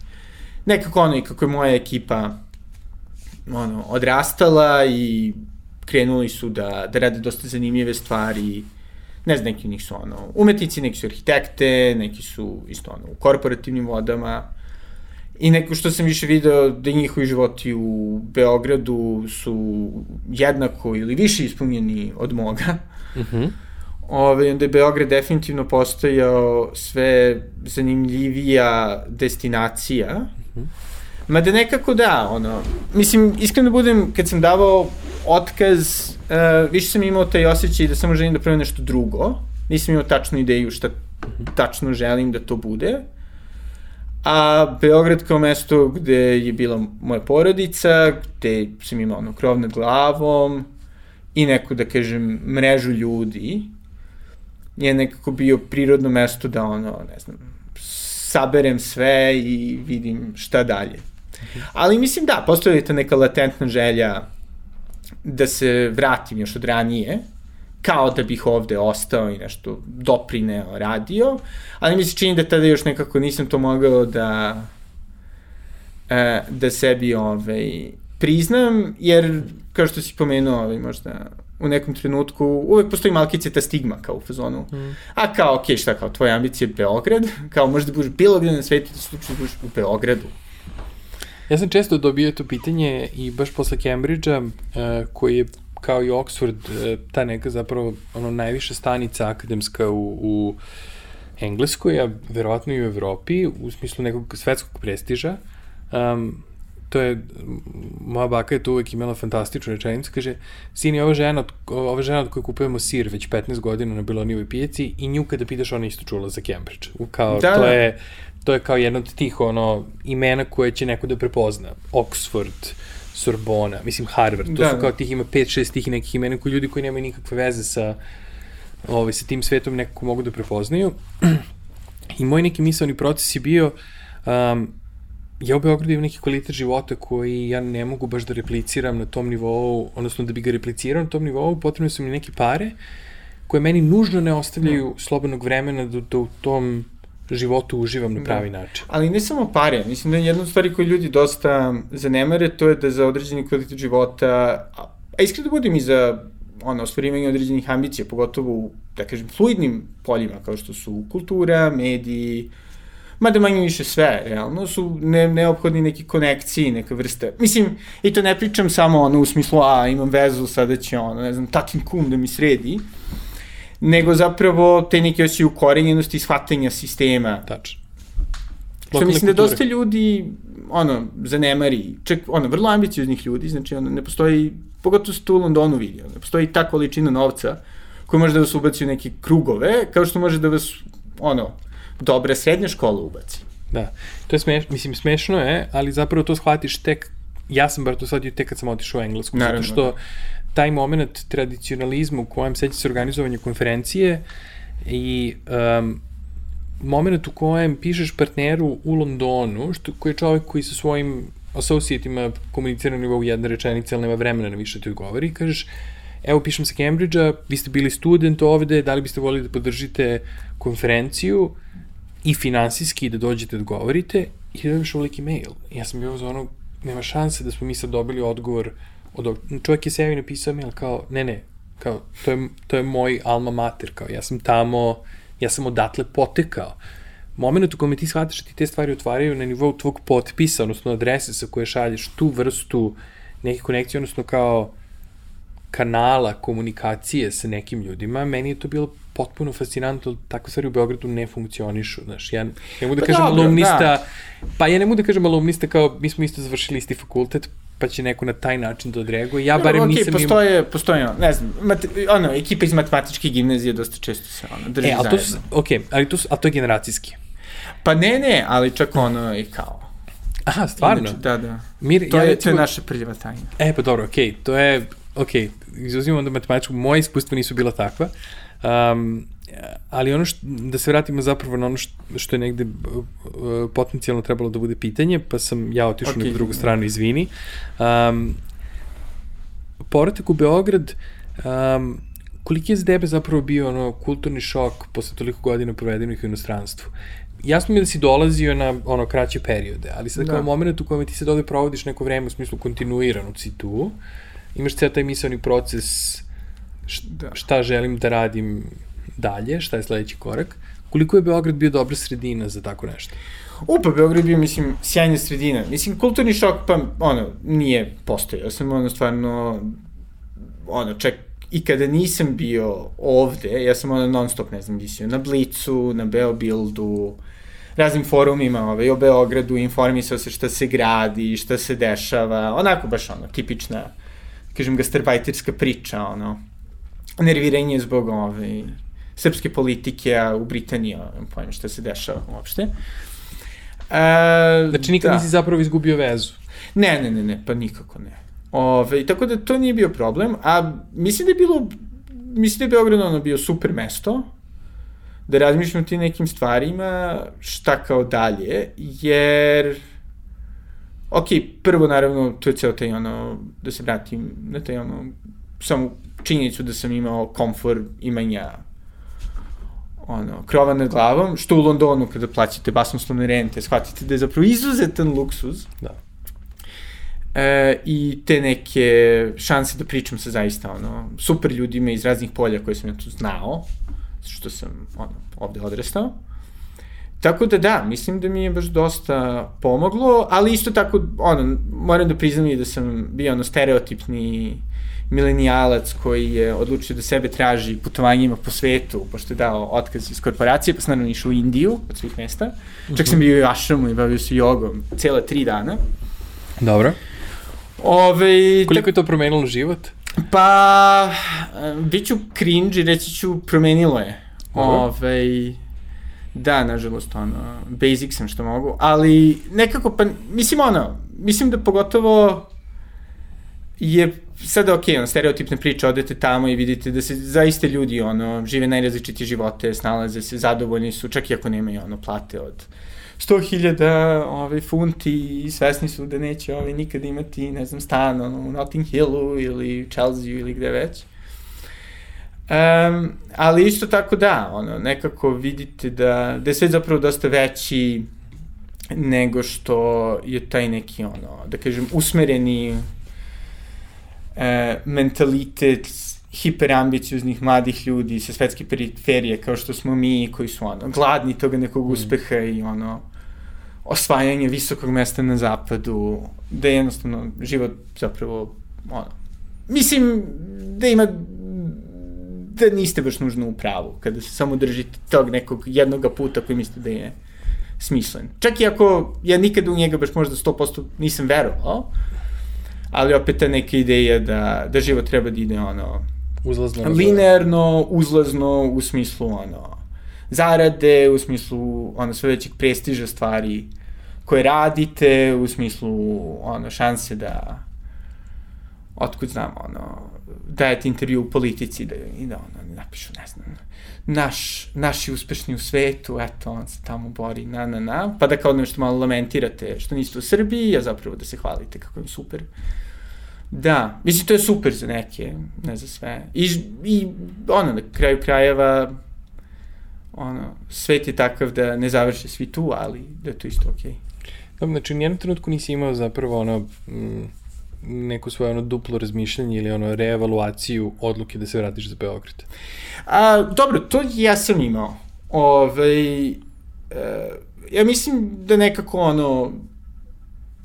nekako ono i kako je moja ekipa ono, odrastala i krenuli su da, da rade dosta zanimljive stvari. Ne znam, neki njih su ono, umetnici, neki su arhitekte, neki su isto ono, u korporativnim vodama. I neko što sam više video da njihovi životi u Beogradu su jednako ili više ispunjeni od moga. Mhm. Mm Ove, onda je Beograd definitivno postojao sve zanimljivija destinacija. -hmm. Mada nekako da, ono, mislim, iskreno da budem, kad sam davao otkaz, uh, više sam imao taj osjećaj da samo želim da pravim nešto drugo. Nisam imao tačnu ideju šta tačno želim da to bude. A Beograd kao mesto gde je bila moja porodica, gde sam imao ono krov nad glavom i neku, da kažem, mrežu ljudi, je nekako bio prirodno mesto da ono, ne znam, saberem sve i vidim šta dalje. Ali mislim da, postoje li ta neka latentna želja da se vratim još od ranije, kao da bih ovde ostao i nešto doprineo, radio, ali mi se čini da tada još nekako nisam to mogao da e, da sebi ovaj, priznam, jer kao što si pomenuo, ovaj, možda u nekom trenutku uvek postoji malkice ta stigma kao u fazonu. Mm. A kao, okej, okay, šta kao, tvoja ambicija je Beograd, kao možda budeš bilo gde na svetu da slučaju budeš u Beogradu. Ja sam često dobio to pitanje i baš posle Cambridgea, uh, koji je kao i Oxford, uh, ta neka zapravo ono najviša stanica akademska u, u Engleskoj, a verovatno i u Evropi, u smislu nekog svetskog prestiža. Um, to je, moja baka je tu uvek imala fantastičnu rečenicu, kaže, sini, ova žena, ova žena od koje kupujemo sir već 15 godina na Bilonijevoj pijaci i nju kada pitaš, ona isto čula za Cambridge. Kao, da, to, da. je, to je kao jedno od tih ono, imena koje će neko da prepozna. Oxford, Sorbona, mislim Harvard, to da, su da. kao tih ima 5-6 tih nekih imena koji ljudi koji nemaju nikakve veze sa, ovaj, sa tim svetom nekako mogu da prepoznaju. I moj neki misalni proces je bio um, ja u Beogradu imam neki kvalitet života koji ja ne mogu baš da repliciram na tom nivou, odnosno da bi ga replicirao na tom nivou, potrebno su mi neke pare koje meni nužno ne ostavljaju no. slobodnog vremena da, da u tom životu uživam na da. pravi da. način. Ali ne samo pare, mislim da je jedna od stvari koju ljudi dosta zanemare, to je da za određeni kvalitet života, a, a iskreno da budem i za ono, ostvarivanje određenih ambicija, pogotovo u, da kažem, fluidnim poljima, kao što su kultura, mediji, mada manje više sve, realno, su ne, neophodni neki konekciji, neka vrste. Mislim, i to ne pričam samo ono u smislu, a imam vezu, sada će ono, ne znam, tatin kum da mi sredi, nego zapravo te neke osjećaju ukorenjenosti i shvatanja sistema. Tačno. Što mislim da dosta ljudi, ono, zanemari, čak, ono, vrlo ambicioznih ljudi, znači, ono, ne postoji, pogotovo se tu u Londonu vidi, ono, ne postoji ta količina novca koja može da vas ubaci u neke krugove, kao što može da vas, ono, dobre srednje škole ubaci. Da, to je smeš, mislim, smešno je, ali zapravo to shvatiš tek, ja sam bar to shvatio tek kad sam otišao u Englesku, Naravno, zato što da. taj moment tradicionalizma u kojem seća se organizovanje konferencije i um, moment u kojem pišeš partneru u Londonu, što, koji je čovjek koji sa svojim associatima komunicira na nivou jedne rečenice, ali nema vremena na više da ti odgovori, kažeš, evo pišem sa Cambridgea, vi ste bili student ovde, da li biste volili da podržite konferenciju, i finansijski da dođete da govorite i da dobiš ovoliki mail. Ja sam bio za ono, nema šanse da smo mi sad dobili odgovor od čovjek je sebi napisao mail kao, ne, ne, kao, to je, to je moj alma mater, kao, ja sam tamo, ja sam odatle potekao. Moment u kome ti shvataš da ti te stvari otvaraju na nivou tvog potpisa, odnosno adrese sa koje šalješ tu vrstu neke konekcije, odnosno kao kanala komunikacije sa nekim ljudima, meni je to bilo potpuno fascinantno, takve stvari u Beogradu ne funkcionišu, znaš, ja ne mogu da pa kažem dobro, alumnista, da. pa ja ne mogu da kažem alumnista kao, mi smo isto završili isti fakultet, pa će neko na taj način da odreaguje. Ja barem okay, nisam postoje, im... postoje, ne znam, mate, ono, ekipa iz matematičke gimnazije dosta često se ono, drži e, ali zajedno. To, ok, ali to, a to je generacijski. Pa ne, ne, ali čak ono i kao. Aha, stvarno? Inače, da, da. Mir, to, ja, je, recimo, to je naša prljava tajna. E, pa dobro, okej, okay, to je, okej, okay, izuzimamo da matematičku, moje iskustva nisu bila takva, Um, ali ono što, da se vratimo zapravo na ono što, što je negde uh, potencijalno trebalo da bude pitanje, pa sam ja otišao okay. na drugu stranu, izvini. Um, povratak u Beograd, um, koliki je za tebe zapravo bio ono kulturni šok posle toliko godina provedenih u inostranstvu? Jasno mi je da si dolazio na ono kraće periode, ali sad da. kao moment u kojem ti se ovde provodiš neko vreme u smislu kontinuirano si tu, imaš ceo taj misalni proces šta, da. šta želim da radim dalje, šta je sledeći korak. Koliko je Beograd bio dobra sredina za tako nešto? Upa, Beograd bio, mislim, sjajna sredina. Mislim, kulturni šok, pa, ono, nije postojao. Ja sam, ono, stvarno, ono, ček, i kada nisam bio ovde, ja sam ono non stop, ne znam, visio na Blicu, na Beobildu, raznim forumima ovaj, o Beogradu, informisao se šta se gradi, šta se dešava, onako baš ono, tipična kažem, gastarbajterska priča, ono, nerviranje zbog ove, srpske politike a u Britaniji, ono, pojma šta se dešava uopšte. E, znači nikad da. nisi zapravo izgubio vezu? Ne, ne, ne, ne, pa nikako ne. Ove, tako da to nije bio problem, a mislim da je bilo, mislim da je Beograd ono bio super mesto, da razmišljam o ti nekim stvarima, šta kao dalje, jer ok, prvo naravno, to je ceo taj ono, da se vratim na taj ono, samo činjenicu da sam imao komfor imanja ono, krova nad glavom, što u Londonu kada plaćate basnoslovne rente, shvatite da je zapravo izuzetan luksuz. Da. E, I te neke šanse da pričam sa zaista ono, super ljudima iz raznih polja koje sam ja tu znao, što sam ono, ovde odrastao. Tako da da, mislim da mi je baš dosta pomoglo, ali isto tako, ono, moram da priznam i da sam bio ono stereotipni milenijalac koji je odlučio da sebe traži putovanjima po svetu, pošto je dao otkaz iz korporacije, pa sam naravno išao u Indiju od svih mesta. Čak sam bio i u Ašramu i bavio se jogom cele tri dana. Dobro. Ove, Koliko je to promenilo život? Pa, bit ću cringe i reći ću promenilo je. Ove, da, nažalost, ono, basic sam što mogu, ali nekako, pa, mislim, ono, mislim da pogotovo je sada ok, on, stereotipna priča, odete tamo i vidite da se zaista ljudi ono, žive najrazličitije živote, snalaze se, zadovoljni su, čak i ako nemaju ono, plate od 100.000 ovaj, funti i svesni su da neće ovaj, nikada imati, ne znam, stan ono, u Notting Hillu ili Chelsea ili gde već. Um, ali isto tako da, ono, nekako vidite da, da je sve zapravo dosta veći nego što je taj neki, ono, da kažem, usmereni e, mentalitet hiperambicioznih mladih ljudi sa svetske periferije kao što smo mi koji su ono gladni toga nekog mm. uspeha i ono osvajanje visokog mesta na zapadu da je jednostavno život zapravo ono mislim da ima da niste baš nužno u pravu kada se samo držite tog nekog jednoga puta koji mislite da je smislen. Čak i ako ja nikada u njega baš možda 100% nisam verovao, ali opet ta neka ideja da, da život treba da ide ono uzlazno linearno, uzlazno u smislu ono zarade, u smislu ono sve većeg prestiža stvari koje radite, u smislu ono šanse da otkud znam ono dajete intervju u politici da, i da ono napišu ne znam naš, naši uspešni u svetu, eto, on se tamo bori, na, na, na, pa da kao nešto malo lamentirate što niste u Srbiji, a zapravo da se hvalite kako je super. Da, mislim, to je super za neke, ne za sve. I, i ono, na kraju krajeva, ono, svet je takav da ne završe svi tu, ali da je to isto okej. Okay. Znači, nijednom trenutku nisi imao zapravo ono, m, neko svoje ono duplo razmišljanje ili ono reevaluaciju odluke da se vratiš za Beograd? A, dobro, to ja sam imao. Ove, e, ja mislim da nekako ono,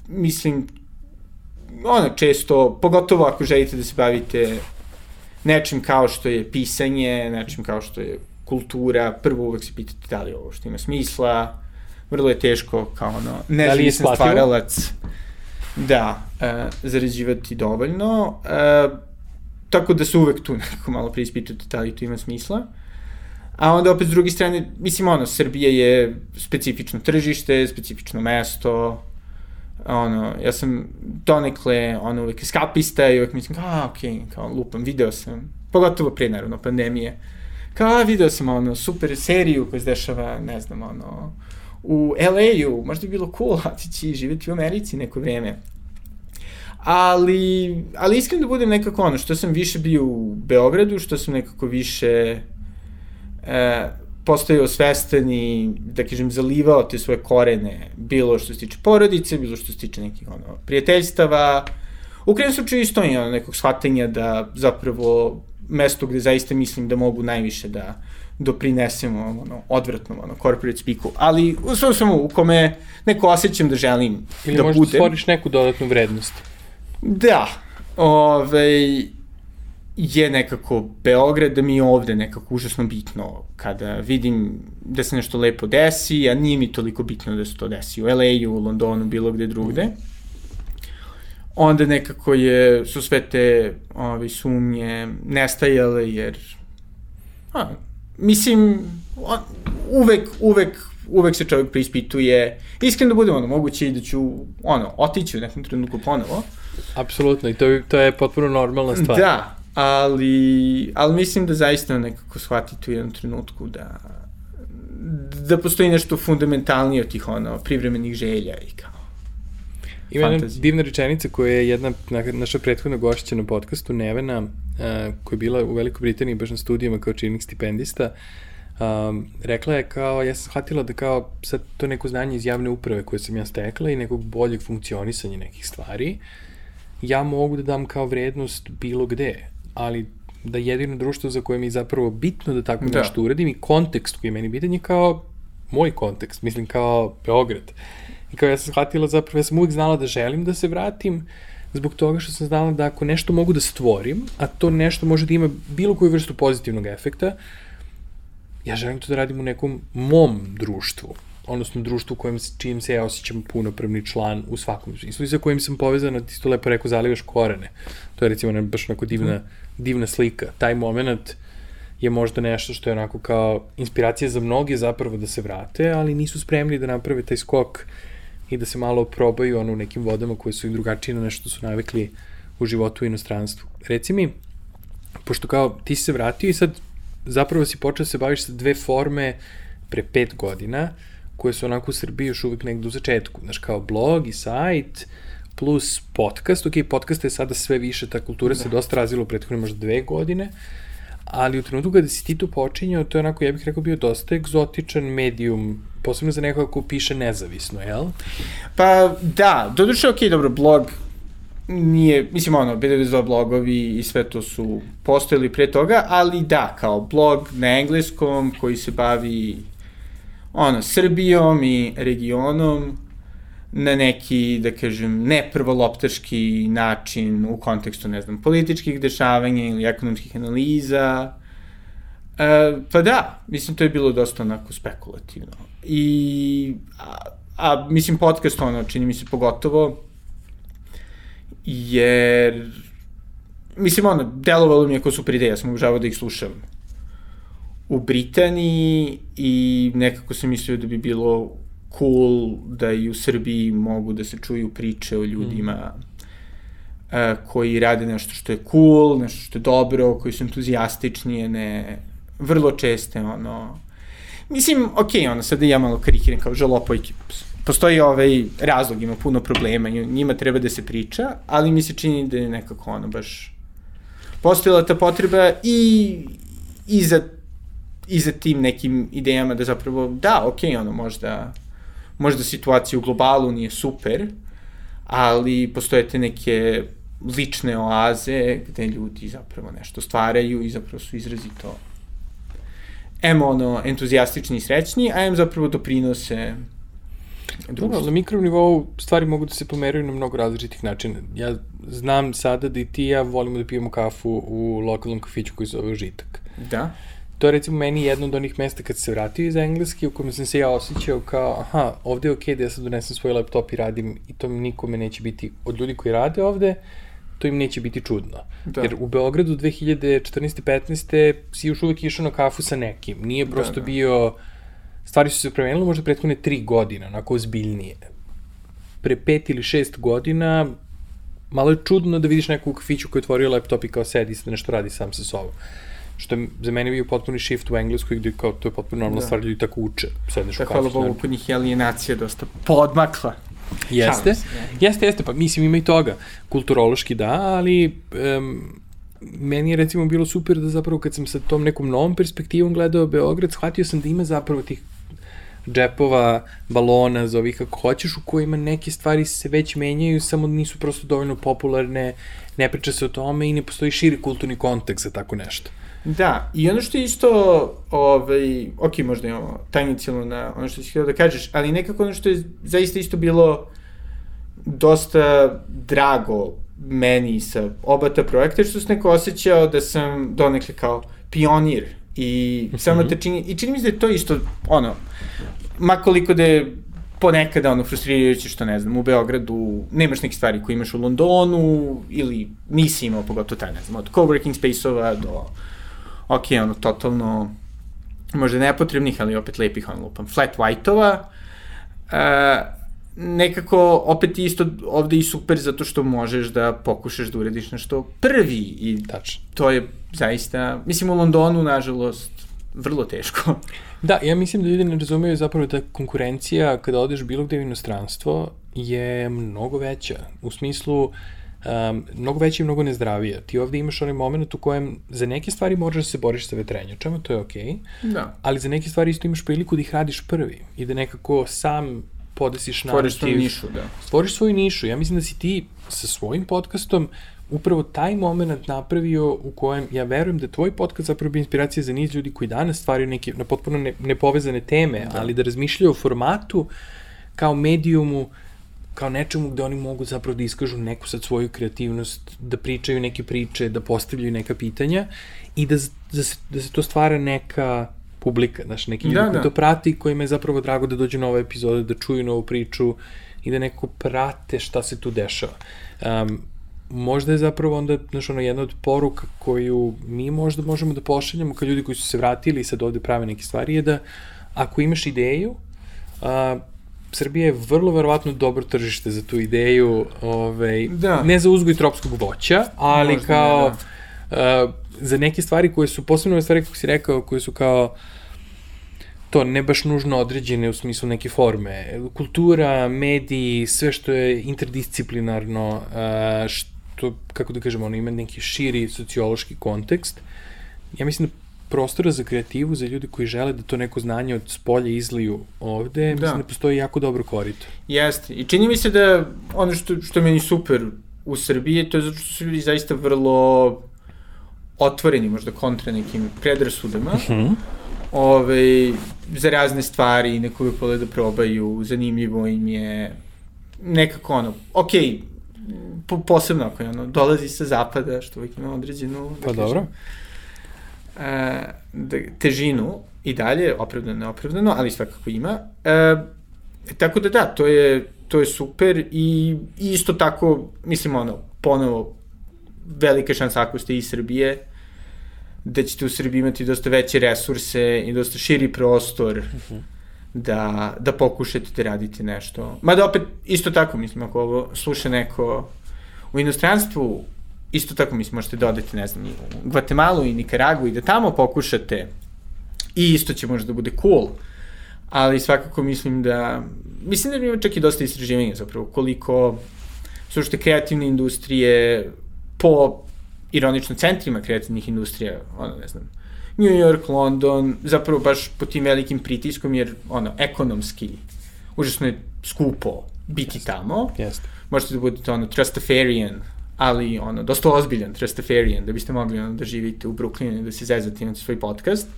mislim, ono često, pogotovo ako želite da se bavite nečim kao što je pisanje, nečim kao što je kultura, prvo uvek se pitate da li ovo što ima smisla, vrlo je teško kao ono, ne da sam stvaralac, da, e, zarađivati dovoljno, e, tako da se uvek tu nekako malo preispitate da li to ima smisla. A onda opet s druge strane, mislim ono, Srbija je specifično tržište, specifično mesto, ono, ja sam donekle, ono, uvek skapista i uvek mislim, a, okej, okay, kao lupam, video sam, pogotovo pre, naravno, pandemije, kao, a, video sam, ono, super seriju koja se dešava, ne znam, ono, u LA-u, možda bi bilo cool otići i živeti u Americi neko vreme. Ali, ali iskreno da budem nekako ono, što sam više bio u Beogradu, što sam nekako više e, postao svestan i, da kažem, zalivao te svoje korene, bilo što se tiče porodice, bilo što se tiče nekih ono, prijateljstava. U krenom slučaju isto je ono, nekog shvatanja da zapravo mesto gde zaista mislim da mogu najviše da doprinesemo ono, odvratnom ono, corporate speaku, ali u svom samo u kome neko osjećam da želim Ili da budem. Ili možda stvoriš neku dodatnu vrednost. Da, ovaj, je nekako Beograd, da mi je ovde nekako užasno bitno kada vidim da se nešto lepo desi, a nije mi toliko bitno da se to desi u LA-u, u Londonu, bilo gde drugde. onda nekako je, su sve te ove, sumnje nestajale, jer a, mislim, on, uvek, uvek, uvek se čovjek preispituje. Iskreno da budem, ono, moguće i da ću, ono, otići u nekom trenutku ponovo. Apsolutno, i to, to je potpuno normalna stvar. Da, ali, ali mislim da zaista nekako shvatite u jednom trenutku da da postoji nešto fundamentalnije od tih ono, privremenih želja i kao Ima jedna divna rečenica koja je jedna naša prethodna gošća na podcastu, Nevena, uh, koja je bila u Velikoj Britaniji baš na studijama kao činnik stipendista, um, rekla je kao, ja sam shvatila da kao sad to neko znanje iz javne uprave koje sam ja stekla i nekog boljeg funkcionisanja nekih stvari, ja mogu da dam kao vrednost bilo gde, ali da jedino društvo za koje mi je zapravo bitno da tako da. nešto uradim i kontekst koji je meni bitan je kao moj kontekst, mislim kao Beograd. I kao ja sam shvatila zapravo, ja sam uvijek znala da želim da se vratim, zbog toga što sam znala da ako nešto mogu da stvorim, a to nešto može da ima bilo koju vrstu pozitivnog efekta, ja želim to da radim u nekom mom društvu, odnosno društvu u kojem, čijim se ja osjećam punopravni član u svakom smislu i sa kojim sam povezana, ti to lepo rekao, zalivaš korene. To je recimo ne, baš onako divna, divna slika. Taj moment je možda nešto što je onako kao inspiracija za mnoge zapravo da se vrate, ali nisu spremni da naprave taj skok i da se malo probaju ono u nekim vodama koje su im drugačije na nešto su navikli u životu u inostranstvu. Reci mi, pošto kao ti si se vratio i sad zapravo si počeo da se baviš sa dve forme pre pet godina, koje su onako u Srbiji još uvek negde u začetku. Znaš, kao blog i sajt, plus podcast. Ok, podcast je sada sve više, ta kultura da. se dosta razvila u prethodne možda dve godine, ali u trenutku kada si ti tu počinjao, to je onako, ja bih rekao, bio dosta egzotičan medijum, posebno za nekoga ko piše nezavisno, jel? Pa da, doduše, ok, dobro, blog nije, mislim ono, BDV2 blogovi i sve to su postojali pre toga, ali da, kao blog na engleskom koji se bavi ono, Srbijom i regionom na neki, da kažem, ne prvoloptaški način u kontekstu, ne znam, političkih dešavanja ili ekonomskih analiza. E, pa da, mislim, to je bilo dosta onako spekulativno. I, a, a mislim, podcast, ono, čini mi se pogotovo, jer, mislim, ono, delovalo mi je kao super ideja, ja sam obožavao da ih slušam u Britaniji i nekako sam mislio da bi bilo cool da i u Srbiji mogu da se čuju priče o ljudima mm. uh, koji rade nešto što je cool, nešto što je dobro, koji su entuzijastični, ne vrlo česte, ono, mislim, ok, ono, sad da ja malo karikiram kao žalopojke, postoji ovaj razlog, ima puno problema, njima treba da se priča, ali mi se čini da je nekako ono baš postojala ta potreba i, i za i za tim nekim idejama da zapravo, da, ok, ono, možda, možda situacija u globalu nije super, ali postoje te neke lične oaze gde ljudi zapravo nešto stvaraju i zapravo su izrazito em ono, entuzijastični i srećni, a em zapravo doprinose društvu. Dobro, na mikro nivou stvari mogu da se pomeraju na mnogo različitih načina. Ja znam sada da i ti ja volimo da pijemo kafu u lokalnom kafiću koji zove Žitak. Da to je recimo meni jedno od onih mesta kad se vratio iz engleske u kojem sam se ja osjećao kao, aha, ovde je okej okay da ja sad donesem svoj laptop i radim i to nikome neće biti, od ljudi koji rade ovde, to im neće biti čudno. Da. Jer u Beogradu 2014. 15. si još uvek išao na kafu sa nekim. Nije da, prosto da, da. bio... Stvari su se promenile možda prethodne tri godine, onako ozbiljnije. Pre pet ili šest godina malo je čudno da vidiš nekog u kafiću koji je otvorio laptop i kao sedi i nešto radi sam sa sobom što je za mene bio potpuni shift u Engleskoj gde kao to je potpuno normalna da. stvar, ljudi tako uče, sedneš da, u kafu. Hvala Bogu, kod njih je alienacija dosta podmakla. Jeste, jeste, jeste, pa mislim ima i toga, kulturološki da, ali um, meni je recimo bilo super da zapravo kad sam sa tom nekom novom perspektivom gledao Beograd, shvatio sam da ima zapravo tih džepova, balona, zovi kako hoćeš, u kojima neke stvari se već menjaju, samo nisu prosto dovoljno popularne, ne priča se o tome i ne postoji širi kulturni kontekst za tako nešto. Da, i ono što je isto, ovaj, ok, možda imamo tajnicijalno na ono što si htio da kažeš, ali nekako ono što je zaista isto bilo dosta drago meni sa oba ta projekta, što sam neko osjećao da sam donekle kao pionir i -hmm. samo te čini, i čini mi se da je to isto, ono, makoliko da je ponekada ono frustrirajuće što ne znam, u Beogradu nemaš neke stvari koje imaš u Londonu ili nisi imao pogotovo taj, ne znam, od coworking space-ova do ok, ono, totalno možda nepotrebnih, ali opet lepih, ono, lupam, flat white-ova, uh, nekako opet isto ovde i super zato što možeš da pokušaš da urediš nešto prvi i Tačno. to je zaista, mislim u Londonu nažalost vrlo teško. Da, ja mislim da ljudi ne razumeju zapravo da konkurencija kada odeš bilo gde u inostranstvo je mnogo veća. U smislu, um, mnogo veća i mnogo nezdravija. Ti ovde imaš onaj moment u kojem za neke stvari moraš da se boriš sa vetrenjačama, to je okej, okay, Da. ali za neke stvari isto imaš priliku da ih radiš prvi i da nekako sam podesiš narativ. Stvoriš svoju nišu, da. Stvoriš svoju nišu. Ja mislim da si ti sa svojim podcastom upravo taj moment napravio u kojem ja verujem da tvoj podcast zapravo bi inspiracija za niz ljudi koji danas stvaraju neke na potpuno ne, nepovezane teme, da. ali da razmišljaju o formatu kao medijumu kao nečemu gde oni mogu zapravo da iskažu neku sad svoju kreativnost, da pričaju neke priče, da postavljaju neka pitanja i da, da, se, da se to stvara neka publika, znaš, neki ljudi Da, koji da. to prati, kojima je zapravo drago da dođu nove epizode, da čuju novu priču i da nekako prate šta se tu dešava. Um, možda je zapravo onda, znaš, ono, jedna od poruka koju mi možda možemo da pošaljamo kao ljudi koji su se vratili i sad ovde prave neke stvari je da ako imaš ideju, a, Srbija je vrlo verovatno dobro tržište za tu ideju, ovaj, Da. ne za uzgoj tropskog voća, ali Možda ne, kao a, za neke stvari koje su, posebno ove stvari kako si rekao, koje su kao to ne baš nužno određene u smislu neke forme. Kultura, mediji, sve što je interdisciplinarno, a, što, kako da kažemo, ono ima neki širi sociološki kontekst. Ja mislim da prostora za kreativu, za ljudi koji žele da to neko znanje od spolja izliju ovde, da. mislim da postoji jako dobro korito. Jeste. I čini mi se da ono što, što je meni super u Srbiji, to je zato što su ljudi zaista vrlo otvoreni možda kontra nekim predrasudama. Mm -hmm. Ove, za razne stvari, neko bi pole da probaju, zanimljivo im je, nekako ono, okej, okay, po, posebno ako je ono, dolazi sa zapada, što uvijek ima određenu, Pa dobro. E, težinu i dalje, opravdano, neopravdano, ali svakako ima. E, tako da da, to je, to je super i, i isto tako, mislim ono, ponovo, velika šansa ako ste iz Srbije, da ćete u Srbiji imati dosta veće resurse i dosta širi prostor da, da pokušate da radite nešto. Mada opet, isto tako, mislim, ako ovo sluša neko u inostranstvu, isto tako, mislim, možete da odete, ne znam, i u Guatemala i Nikaragu i da tamo pokušate i isto će možda da bude cool, ali svakako mislim da, mislim da ima čak i dosta istraživanja zapravo, koliko su što kreativne industrije po ironično centrima kreativnih industrija, ono, ne znam, New York, London, zapravo baš po tim velikim pritiskom, jer, ono, ekonomski, užasno je skupo biti Jeste. tamo. Jeste. Možete da budete, ono, trustafarian, ali, ono, dosta ozbiljan trustafarian, da biste mogli, ono, da živite u Brooklynu i da se zezate imate svoj podcast.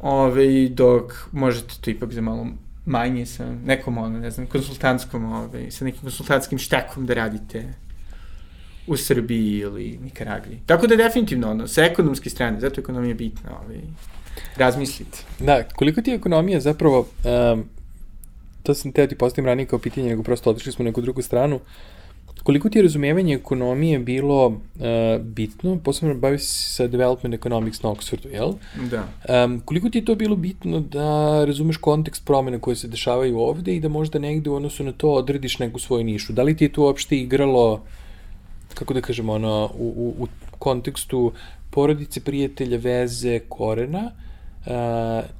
Ove, dok možete to ipak za malo manje sa nekom, ono, ne znam, konsultantskom, ove, sa nekim konsultantskim štekom da radite u Srbiji ili Nikaragvi. Tako da definitivno, ono, sa ekonomske strane, zato ekonomija je bitna, ovaj, razmislite. Da, koliko ti je ekonomija zapravo, um, to sam teo ti postavim ranije kao pitanje, nego prosto otišli smo u neku drugu stranu, koliko ti je razumevanje ekonomije bilo uh, bitno, posebno bavi se sa development economics na Oxfordu, jel? Da. Um, koliko ti je to bilo bitno da razumeš kontekst promjena koje se dešavaju ovde i da možda negde u odnosu na to odrediš neku svoju nišu? Da li ti je tu uopšte igralo kako da kažemo, ono, u, u, u kontekstu porodice, prijatelja, veze, korena, uh,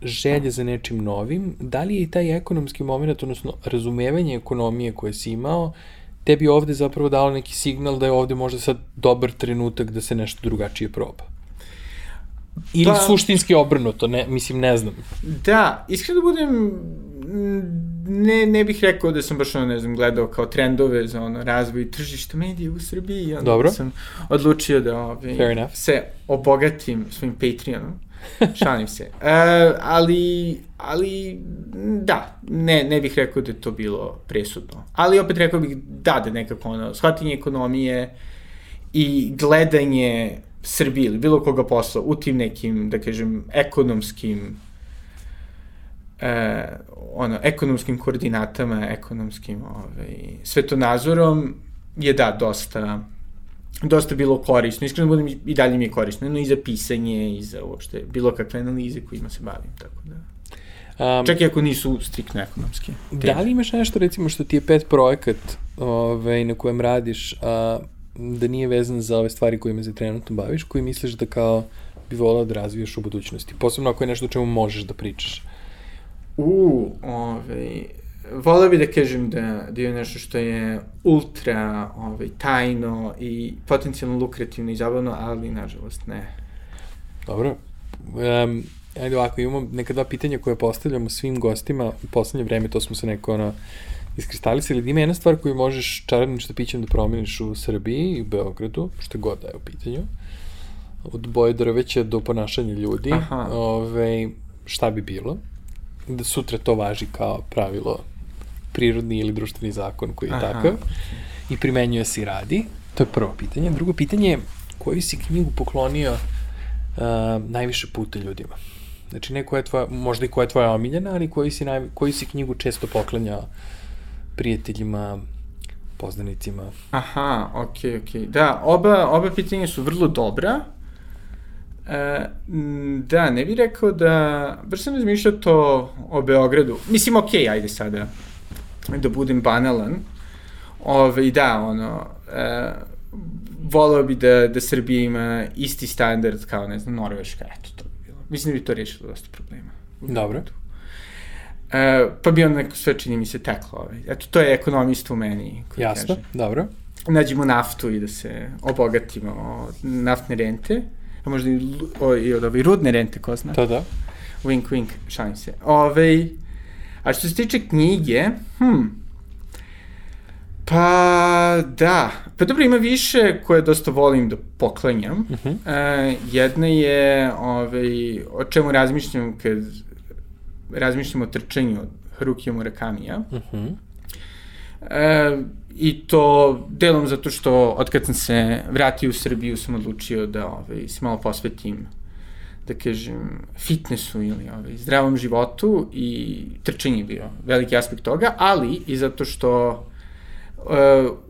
želje za nečim novim, da li je i taj ekonomski moment, odnosno razumevanje ekonomije koje si imao, tebi ovde zapravo dalo neki signal da je ovde možda sad dobar trenutak da se nešto drugačije proba? Ili pa, suštinski obrnuto, ne, mislim, ne znam. Da, iskreno da budem, ne, ne bih rekao da sam baš ono, ne znam, gledao kao trendove za ono razvoj tržišta medija u Srbiji. Onda Dobro. sam odlučio da ovaj, Fair enough. se obogatim svojim Patreonom. Šalim se. E, ali, ali, da, ne, ne bih rekao da je to bilo presudno. Ali opet rekao bih da, da nekako ono, shvatanje ekonomije i gledanje Srbije ili bilo koga posla u tim nekim, da kažem, ekonomskim e, ono, ekonomskim koordinatama, ekonomskim ovaj, svetonazorom je da, dosta dosta bilo korisno. Iskreno budem i dalje mi je korisno, no i za pisanje i za uopšte bilo kakve analize kojima se bavim, tako da. Um, Čak i ako nisu striktno ekonomske. Da li imaš nešto recimo što ti je pet projekat ovaj, na kojem radiš, a da nije vezan za ove stvari kojima se trenutno baviš, koji misliš da kao bi volao da razvijaš u budućnosti? Posebno ako je nešto o čemu možeš da pričaš. U, ovaj, volao bih da kažem da, da je nešto što je ultra ovaj, tajno i potencijalno lukrativno i zabavno, ali nažalost ne. Dobro. Um, ajde ovako, imamo neka dva pitanja koje postavljamo svim gostima u poslednje vreme, to smo se neko ono, iskristalisali. Da ima jedna stvar koju možeš čarobnim štapićem da promeniš u Srbiji i u Beogradu, što god da je u pitanju. Od boje drveća do ponašanja ljudi. Aha. Ove, šta bi bilo? Da sutra to važi kao pravilo prirodni ili društveni zakon koji je Aha. takav i primenjuje se i radi. To je prvo pitanje. Drugo pitanje je koju si knjigu poklonio uh, najviše puta ljudima? Znači, ne koja je tvoja, možda i koja je tvoja omiljena, ali koju si, naj, koju si knjigu često poklanjao prijateljima, poznanicima? Aha, okej, okay, okej. Okay. Da, oba, oba pitanja su vrlo dobra. E, da, ne bih rekao da, baš sam razmišljao to o Beogradu. Mislim, okej, okay, ajde sada da budem banalan. Ove, da, ono, e, volao bi da, da Srbija ima isti standard kao, ne znam, Norveška, eto, to. Mislim da bi to rešilo dosta problema. Dobro. E, pa bi onda neko sve čini mi se teklo. Ovaj. Eto, to je ekonomista u meni. Jasno, kaže. dobro. Nađemo naftu i da se obogatimo od naftne rente, a možda i, o, i od ove rudne rente, ko zna. To da. Wink, wink, šalim se. Ove, A što se tiče knjige, hm, pa da, pa dobro ima više koje dosta volim da poklanjam. Uh -huh. e, jedna je ovaj, o čemu razmišljam kad razmišljam o trčanju od Harukija Murakamija. Uh -huh. e, I to delom zato što od kad sam se vratio u Srbiju sam odlučio da ovaj, se malo posvetim da kažem, fitnessu ili ovaj, zdravom životu i trčanje je bio veliki aspekt toga, ali i zato što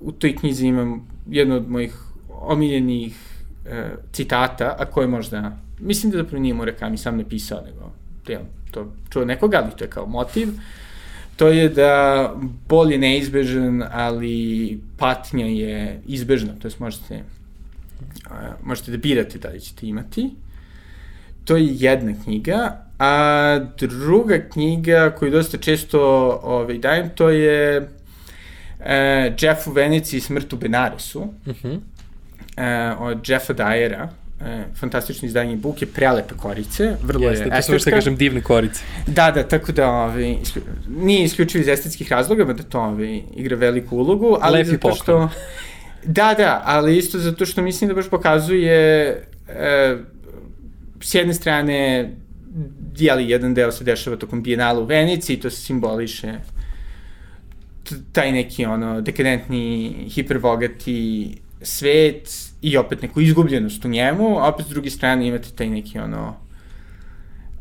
u toj knjizi imam jedno od mojih omiljenih uh, citata, a koje možda, mislim da zapravo nije Murakami sam napisao, nego ja, to čuo nekoga, ali to je kao motiv, to je da bol je neizbežan, ali patnja je izbežna, to je možete, možete da birate da li ćete imati. To je jedna knjiga, a druga knjiga koju dosta često ovaj, dajem, to je e, Jeff u Veneciji smrt u Benaresu, uh mhm. -huh. e, od Jeffa Dyera, e, fantastično izdanje buke, prelepe korice, vrlo Jeste, je estetska. Jeste, to što kažem divne korice. Da, da, tako da ovaj, isklju, nije isključivo iz estetskih razloga, da to ovaj, igra veliku ulogu, ali Lepi zato što... Poklon. Da, da, ali isto zato što mislim da baš pokazuje e, s jedne strane, jeli, jedan deo se dešava tokom bijenala u Venici, to se simboliše taj neki ono dekadentni, hiperbogati svet i opet neku izgubljenost u njemu, a opet s druge strane imate taj neki ono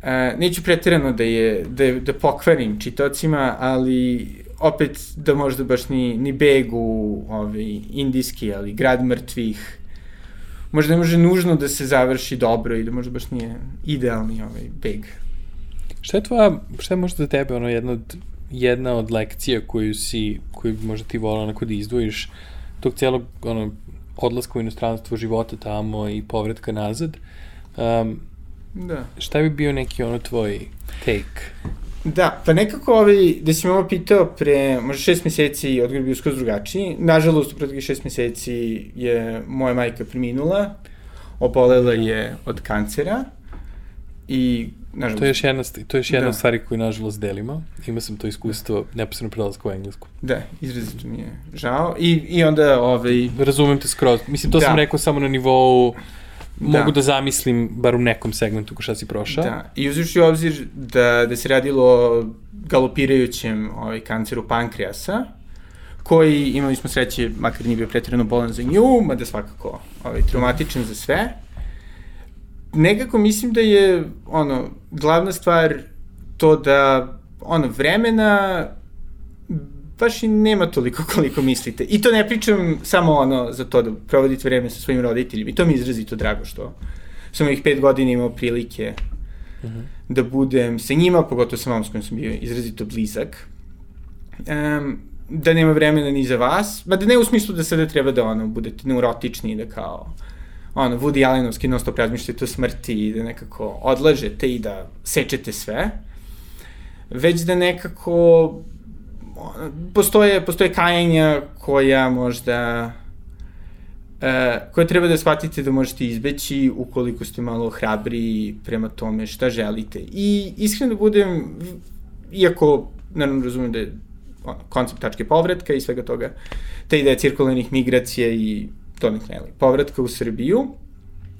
Uh, neću pretirano da je da, da pokvarim čitocima, ali opet da možda baš ni, ni begu ovaj, indijski, ali grad mrtvih, možda ne može nužno da se završi dobro i da možda baš nije idealni ovaj beg. Šta je tvoja, šta je možda za tebe ono jedna od, jedna od lekcija koju si, koju možda ti volao onako da izdvojiš tog cijelog ono, odlaska u inostranstvo, života tamo i povratka nazad. Um, da. Šta bi bio neki ono tvoj take? Da, pa nekako ovaj, da si me ovo pitao pre možda šest meseci odgovor bio skroz drugačiji. Nažalost, u proteklih šest meseci je moja majka preminula, obolela je od kancera i nažalost... To je još jedna, to je još jedna da. stvari koju nažalost delimo. Ima sam to iskustvo neposredno prelazka u englesku. Da, izrazito mi je žao. I, i onda... Ovaj... Razumem te skroz. Mislim, to da. sam rekao samo na nivou da. mogu da zamislim bar u nekom segmentu ko šta si prošao. Da, i uzviš u obzir da, da se radilo o galopirajućem ovaj, kanceru pankreasa, koji imali smo sreće, makar nije bio pretredno bolan za nju, mada svakako ovaj, traumatičan za sve. Nekako mislim da je ono, glavna stvar to da ono, vremena baš i nema toliko koliko mislite. I to ne pričam samo ono za to da provodite vreme sa svojim roditeljima. I to mi je izrazito drago što sam ovih pet godina imao prilike uh mhm. -huh. da budem sa njima, pogotovo sa mamom s kojom sam bio izrazito blizak. Um, da nema vremena ni za vas, ma da ne u smislu da sada treba da ono, budete neurotični i da kao ono, Woody Allenovski non stop razmišljate o smrti i da nekako odlažete i da sečete sve, već da nekako postoje, postoje kajanja koja možda e, koje treba da shvatite da možete izbeći ukoliko ste malo hrabri prema tome šta želite. I iskreno da budem, iako naravno razumem da je koncept tačke povratka i svega toga, ta ideja cirkularnih migracija i to ne kneli, povratka u Srbiju,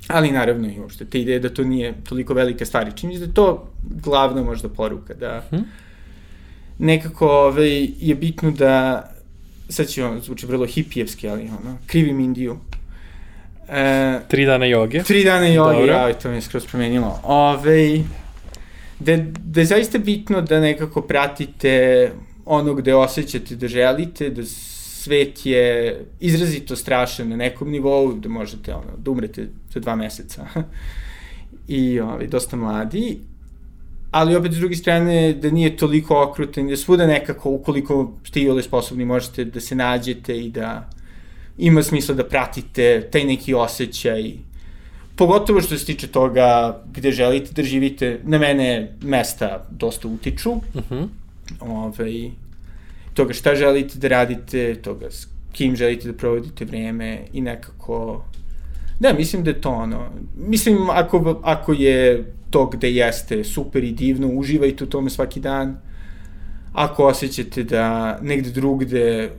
ali naravno i uopšte te ideje da to nije toliko velika stvar. Čini da je to glavna možda poruka, da hmm? nekako ovaj, je bitno da, sad će ono, zvuči vrlo hipijevski, ali ono, krivim Indiju. E, tri dana joge. Tri dana joge, ja, to mi je skroz promenilo. Ove, ovaj, da, da je zaista bitno da nekako pratite ono gde osjećate da želite, da svet je izrazito strašan na nekom nivou, da možete ono, da umrete za dva meseca. I ovaj, dosta mladi, ali opet s druge strane da nije toliko okrutan, da svuda nekako, ukoliko ste i ovde sposobni, možete da se nađete i da ima smisla da pratite taj neki osjećaj, pogotovo što se tiče toga gde želite da živite, na mene mesta dosta utiču, uh mhm. -huh. Ove, ovaj, toga šta želite da radite, toga s kim želite da provodite vreme i nekako... Da, mislim da je to ono. Mislim, ako, ako je to gde jeste super i divno, uživajte u tome svaki dan. Ako osjećate da negde drugde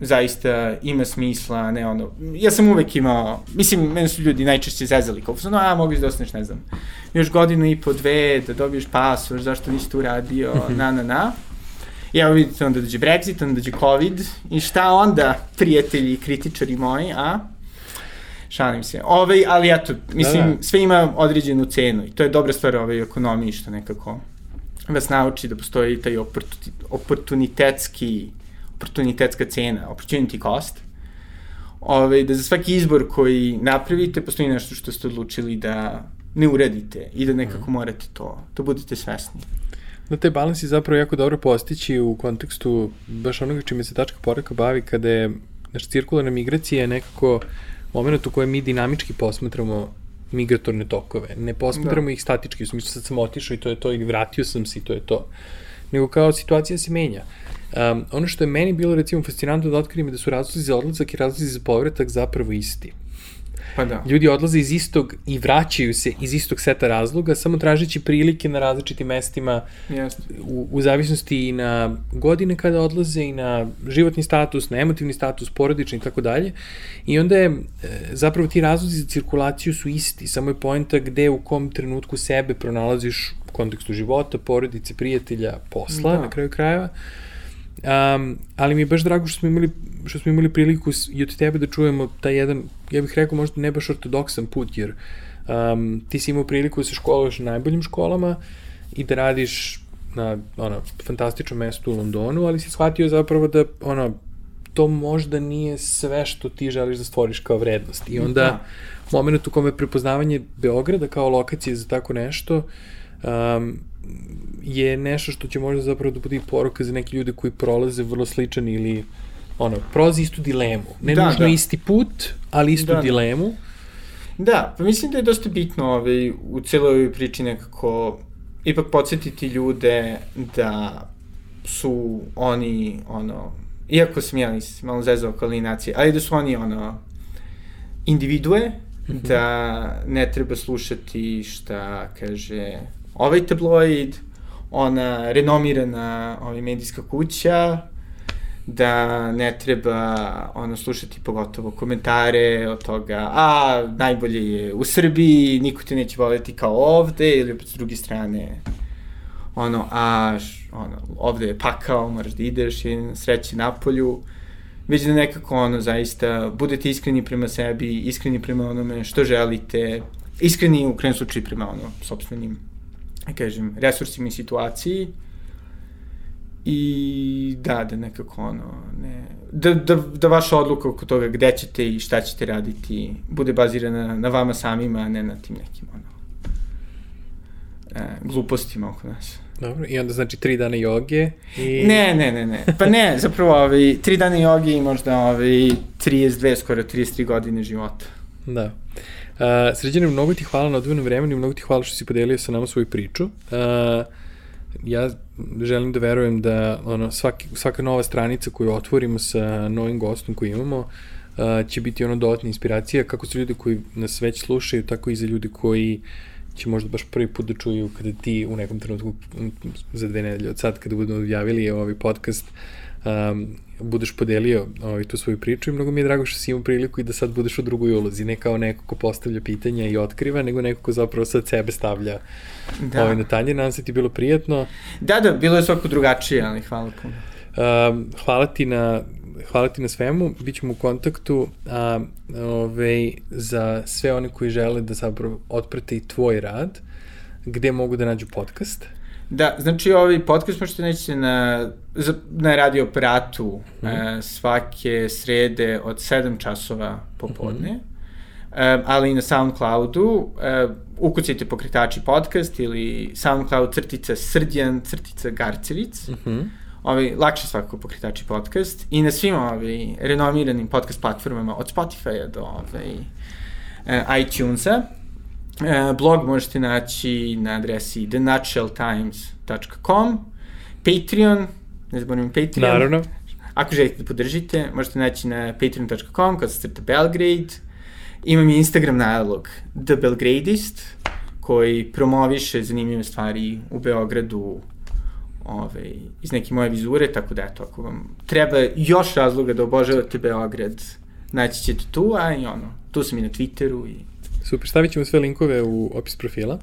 zaista ima smisla, ne ono, ja sam uvek imao, mislim, meni su ljudi najčešće zezali, kao, no, a, mogu da ostaneš, ne znam, još godinu i po, dve, da dobiješ pasoš, zašto nisi to uradio, na, na, na. I evo vidite, onda dođe Brexit, onda dođe COVID, i šta onda, prijatelji i kritičari moji, a? Šalim se. Ove, ali eto, mislim, da, da. sve ima određenu cenu i to je dobra stvar ove ekonomiji što nekako vas nauči da postoji taj oportunitetski, oportunitetska cena, opportunity cost. Ove, da za svaki izbor koji napravite postoji nešto što ste odlučili da ne uradite i da nekako mm. morate to, da budete svesni. Da, taj balans je zapravo jako dobro postići u kontekstu baš onoga čime se tačka poraka bavi kada je, znaš, cirkularna migracija je nekako moment u kojem mi dinamički posmatramo migratorne tokove. Ne posmatramo da. ih statički, u smislu sad sam otišao i to je to, i vratio sam se i to je to. Nego kao situacija se menja. Um, ono što je meni bilo recimo fascinantno da otkrijem je da su razlozi za odlazak i razlozi za povratak zapravo isti. Pa da. Ljudi odlaze iz istog i vraćaju se iz istog seta razloga, samo tražeći prilike na različitim mestima Jeste. u, u zavisnosti i na godine kada odlaze i na životni status, na emotivni status, porodični i tako dalje. I onda je, e, zapravo ti razlozi za cirkulaciju su isti, samo je pojenta gde u kom trenutku sebe pronalaziš u kontekstu života, porodice, prijatelja, posla, da. na kraju krajeva. Um, ali mi je baš drago što smo imali što smo imali priliku i od tebe da čujemo taj jedan, ja bih rekao možda ne baš ortodoksan put, jer um, ti si imao priliku da se školuješ na najboljim školama i da radiš na ono, fantastičnom mestu u Londonu, ali si shvatio zapravo da ono, to možda nije sve što ti želiš da stvoriš kao vrednost. I onda, da. moment u kome prepoznavanje Beograda kao lokacije za tako nešto, um, je nešto što će možda zapravo da bude i poruka za neke ljude koji prolaze vrlo sličan ili ono, prolazi istu dilemu. Ne da, nužno da. isti put, ali istu da, da. dilemu. Da, pa mislim da je dosta bitno ovaj, u celoj ovoj priči nekako ipak podsjetiti ljude da su oni, ono, iako sam ja nisam malo zezao kalinacije, ali da su oni, ono, individue, mm -hmm. da ne treba slušati šta kaže ovaj tabloid, ona renomirana ovaj, medijska kuća, da ne treba ono slušati pogotovo komentare od toga a najbolje je u Srbiji, niko te neće voleti kao ovde ili opet s druge strane ono a ono, ovde je pakao, moraš da ideš i sreće na polju već da nekako ono zaista budete iskreni prema sebi, iskreni prema onome što želite, iskreni u krenom slučaju prema ono, sobstvenim, kažem, resursima i situaciji I da, da nekako ono, ne, da, da, da vaša odluka oko toga gde ćete i šta ćete raditi bude bazirana na vama samima, a ne na tim nekim ono, e, glupostima oko nas. Dobro, i onda znači tri dana joge i... Ne, ne, ne, ne. Pa ne, zapravo ovaj, tri dana joge i možda ovaj, 32, skoro 33 godine života. Da. Uh, Sređene, mnogo ti hvala na odvojenom vremenu i mnogo ti hvala što si podelio sa nama svoju priču. Uh, ja želim da verujem da ono, svaki, svaka nova stranica koju otvorimo sa novim gostom koji imamo uh, će biti ono dodatna inspiracija kako za ljudi koji nas već slušaju, tako i za ljudi koji će možda baš prvi put da čuju kada ti u nekom trenutku za dve nedelje od sad kada budemo objavili ovaj podcast um, budeš podelio ovaj, tu svoju priču i mnogo mi je drago što si imao priliku i da sad budeš u drugoj ulozi, ne kao neko ko postavlja pitanja i otkriva, nego neko ko zapravo sad sebe stavlja da. ovaj, na tanje. Nadam se ti bilo prijetno. Da, da, bilo je svako drugačije, ali hvala puno. Um, hvala ti na hvala ti na svemu, bit ćemo u kontaktu a, ove, ovaj, za sve one koji žele da zapravo otprate i tvoj rad, gde mogu da nađu podcast? Da, znači ovaj podcast možete naći na, na radio operatu mm -hmm. e, svake srede od 7 časova popodne. Mm -hmm. e, ali i na Soundcloudu e, ukucajte pokretači podcast ili Soundcloud crtica Srđan crtica Garcevic. Mm -hmm. Ovaj, lakše svakako pokretači podcast i na svim ovaj, renomiranim podcast platformama od Spotify-a do ovaj, e, iTunes-a. E, blog možete naći na adresi thenutshelltimes.com Patreon, ne zaboravim Patreon. Naravno. Ako želite da podržite, možete naći na patreon.com kod se crta Belgrade. Imam i Instagram nalog The Belgradist, koji promoviše zanimljive stvari u Beogradu ovaj, iz neke moje vizure, tako da eto, ako vam treba još razloga da obožavate Beograd, naći ćete tu, a i ono, tu sam i na Twitteru i Super, stavit ćemo sve linkove u opis profila.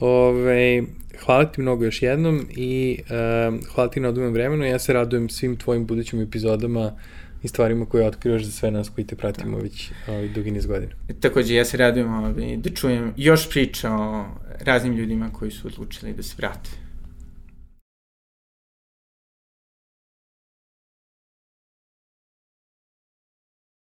Ove, hvala ti mnogo još jednom i uh, hvala ti na odumem vremenu. Ja se radujem svim tvojim budućim epizodama i stvarima koje otkrivaš za sve nas koji te pratimo već ovaj, dugi niz godina. Takođe, ja se radujem ovaj, da čujem još priča o raznim ljudima koji su odlučili da se vrate